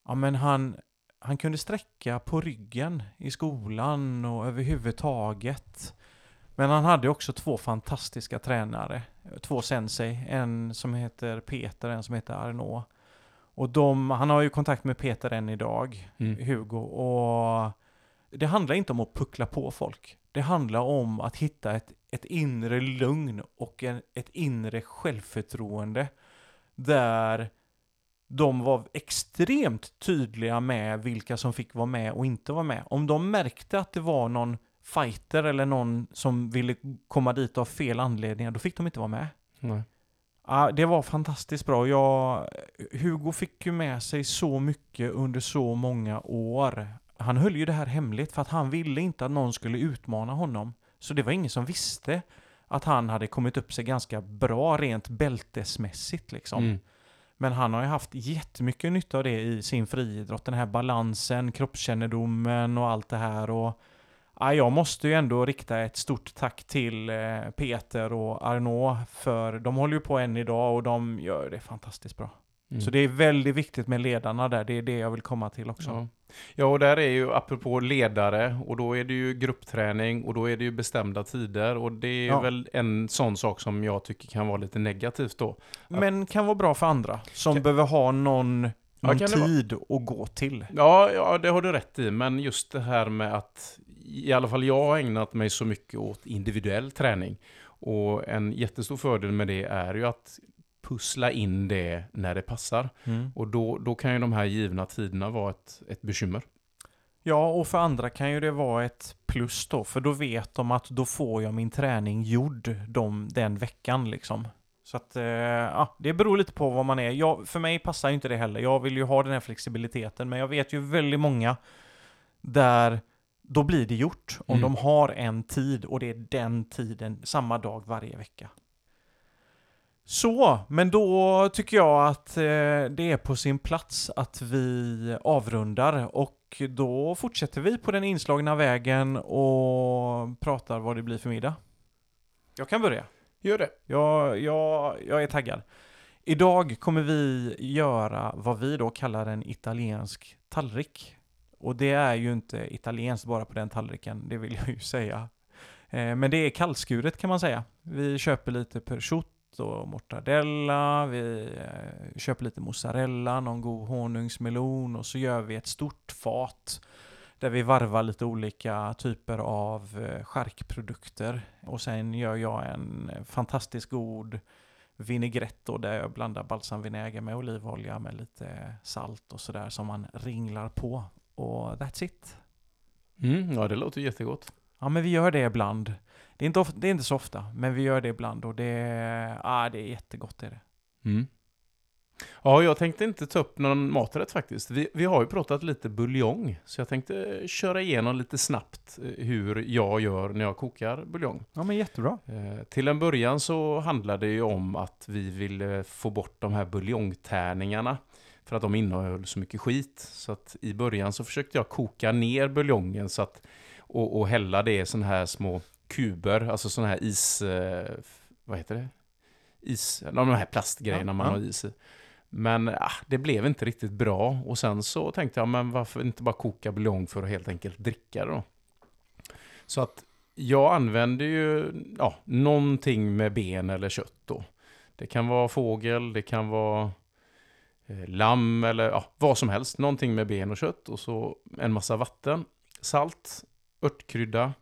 ja, men han, han kunde sträcka på ryggen i skolan och överhuvudtaget. Men han hade också två fantastiska tränare. Två sensei. En som heter Peter, en som heter Arnaud. Och de, han har ju kontakt med Peter än idag, Mm. Hugo. Och det handlar inte om att puckla på folk. Det handlar om att hitta ett, ett inre lugn och en, ett inre självförtroende. Där de var extremt tydliga med vilka som fick vara med och inte vara med. Om de märkte att det var någon fighter eller någon som ville komma dit av fel anledningar, då fick de inte vara med. Nej. Ja, det var fantastiskt bra. Jag, Hugo fick ju med sig så mycket under så många år. Han höll ju det här hemligt för att han ville inte att någon skulle utmana honom. Så det var ingen som visste att han hade kommit upp sig ganska bra rent bältesmässigt liksom. Mm. Men han har ju haft jättemycket nytta av det i sin friidrott. Den här balansen, kroppskännedomen och allt det här. Och, ja, jag måste ju ändå rikta ett stort tack till eh, Peter och Arnaud. För de håller ju på än idag och de gör det fantastiskt bra. Mm. Så det är väldigt viktigt med ledarna där. Det är det jag vill komma till också. Ja. Ja, och där är ju apropå ledare, och då är det ju gruppträning och då är det ju bestämda tider och det är Ja. väl en sån sak som jag tycker kan vara lite negativt då. Men kan vara bra för andra som Kan- behöver ha någon, Ja, någon vara. tid att gå till. Ja, ja, det har du rätt i, men just det här med att i alla fall jag har ägnat mig så mycket åt individuell träning. Och en jättestor fördel med det är ju att pussla in det när det passar. Mm. Och då, då kan ju de här givna tiderna vara ett, ett bekymmer. Ja, och för andra kan ju det vara ett plus då, för då vet de att då får jag min träning gjord de, den veckan liksom. Så att, eh, ja, det beror lite på vad man är. Jag, för mig passar ju inte det heller. Jag vill ju ha den här flexibiliteten, men jag vet ju väldigt många där då blir det gjort om Mm. de har en tid och det är den tiden samma dag varje vecka. Så, men då tycker jag att eh, det är på sin plats att vi avrundar och då fortsätter vi på den inslagna vägen och pratar vad det blir för middag. Jag kan börja. Gör det. Jag, jag, jag är taggad. Idag kommer vi göra vad vi då kallar en italiensk tallrik. Och det är ju inte italienskt bara på den tallriken, det vill jag ju säga. Eh, Men det är kallskuret kan man säga. Vi köper lite prosciutto och mortadella, vi eh, köper lite mozzarella, någon god honungsmelon och så gör vi ett stort fat där vi varvar lite olika typer av eh, charkprodukter. Och sen gör jag en fantastiskt god vinägrett då, där jag blandar balsamvinäger med olivolja med lite salt och sådär som man ringlar på. Och that's it. Mm, ja, det låter jättegott. Ja, men vi gör det ibland. Det är inte, of- det är inte så ofta, men vi gör det ibland och det, ah, det är jättegott. Är det. Mm. Ja, jag tänkte inte ta upp någon maträtt faktiskt. Vi, vi har ju pratat lite buljong, så jag tänkte köra igenom lite snabbt eh, hur jag gör när jag kokar buljong. Ja, men jättebra. Eh, till en början så handlar det ju om att vi ville få bort de här buljongtärningarna för att de innehöll så mycket skit. Så att i början så försökte jag koka ner buljongen så att, och, och hälla det i sådana här små kuber, alltså sådana här is... Eh, vad heter det? Is, de här plastgrejerna Ja, man ja. har is i. Men ah, det blev inte riktigt bra och sen så tänkte jag, men varför inte bara koka buljong för att helt enkelt dricka det då? Så att jag använder ju ja, någonting med ben eller kött då. Det kan vara fågel, det kan vara eh, lamm eller ja, vad som helst. Någonting med ben och kött och så en massa vatten, salt, örtkrydda,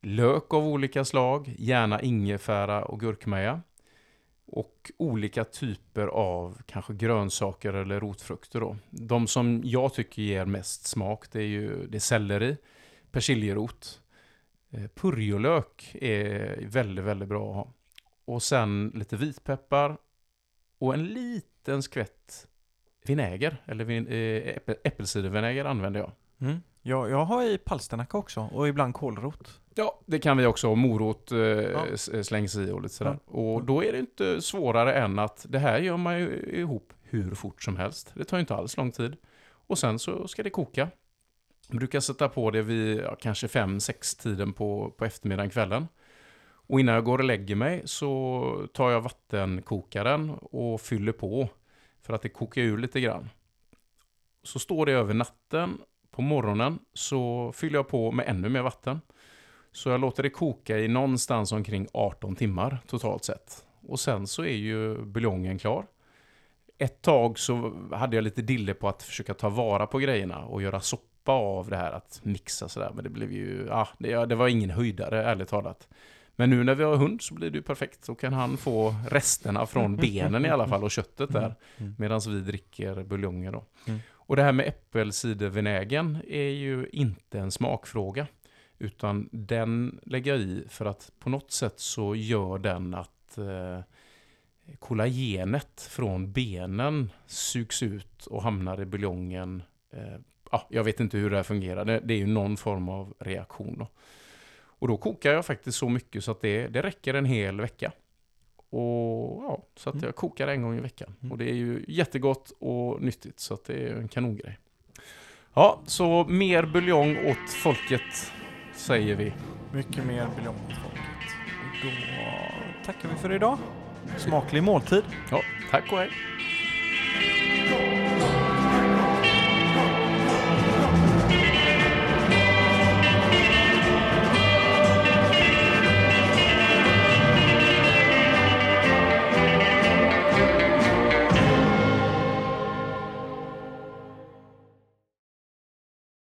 lök av olika slag, gärna ingefära och gurkmeja. Och olika typer av kanske grönsaker eller rotfrukter då. De som jag tycker ger mest smak det är ju det är selleri, persiljerot, eh, Purjolök är väldigt, väldigt bra att ha. Och sen lite vitpeppar och en liten skvätt vinäger, eller vin, eh, äppelcidervinäger använder jag. Mm. Jag, jag har i palsternacka också och ibland kålrot. Ja, det kan vi också. Morot eh, Ja. s- slängs i och lite sådär. Och då är det inte svårare än att det här gör man ju ihop hur fort som helst. Det tar ju inte alls lång tid. Och sen så ska det koka. Jag brukar sätta på det vid ja, kanske 5-6 tiden på, på eftermiddagen, kvällen. Och innan jag går och lägger mig så tar jag vattenkokaren och fyller på för att det kokar ur lite grann. Så står det över natten. På morgonen så fyller jag på med ännu mer vatten. Så jag låter det koka i någonstans omkring 18 timmar totalt sett. Och sen så är ju buljongen klar. Ett tag så hade jag lite dille på att försöka ta vara på grejerna och göra soppa av det här att mixa sådär. Men det blev ju, ja, det, det var ingen höjdare ärligt talat. Men nu när vi har hund så blir det ju perfekt. Så kan han få resterna från benen i alla fall och köttet där. Mm. Medan vi dricker buljonger då. Mm. Och det här med äppelcidervinägern är ju inte en smakfråga. Utan den lägger jag i för att på något sätt så gör den att eh, kollagenet från benen sugs ut och hamnar i buljongen. Eh, ja, jag vet inte hur det här fungerar. Det, det är ju någon form av reaktion. Då. Och då kokar jag faktiskt så mycket så att det, det räcker en hel vecka. Och ja, så att Mm. jag kokar en gång i veckan. Mm. Och det är ju jättegott och nyttigt så att det är en kanongrej. Ja, så mer buljong åt folket säger vi. Mycket mer åt folket. Då tackar vi för idag. Smaklig måltid. Ja, tack och hej.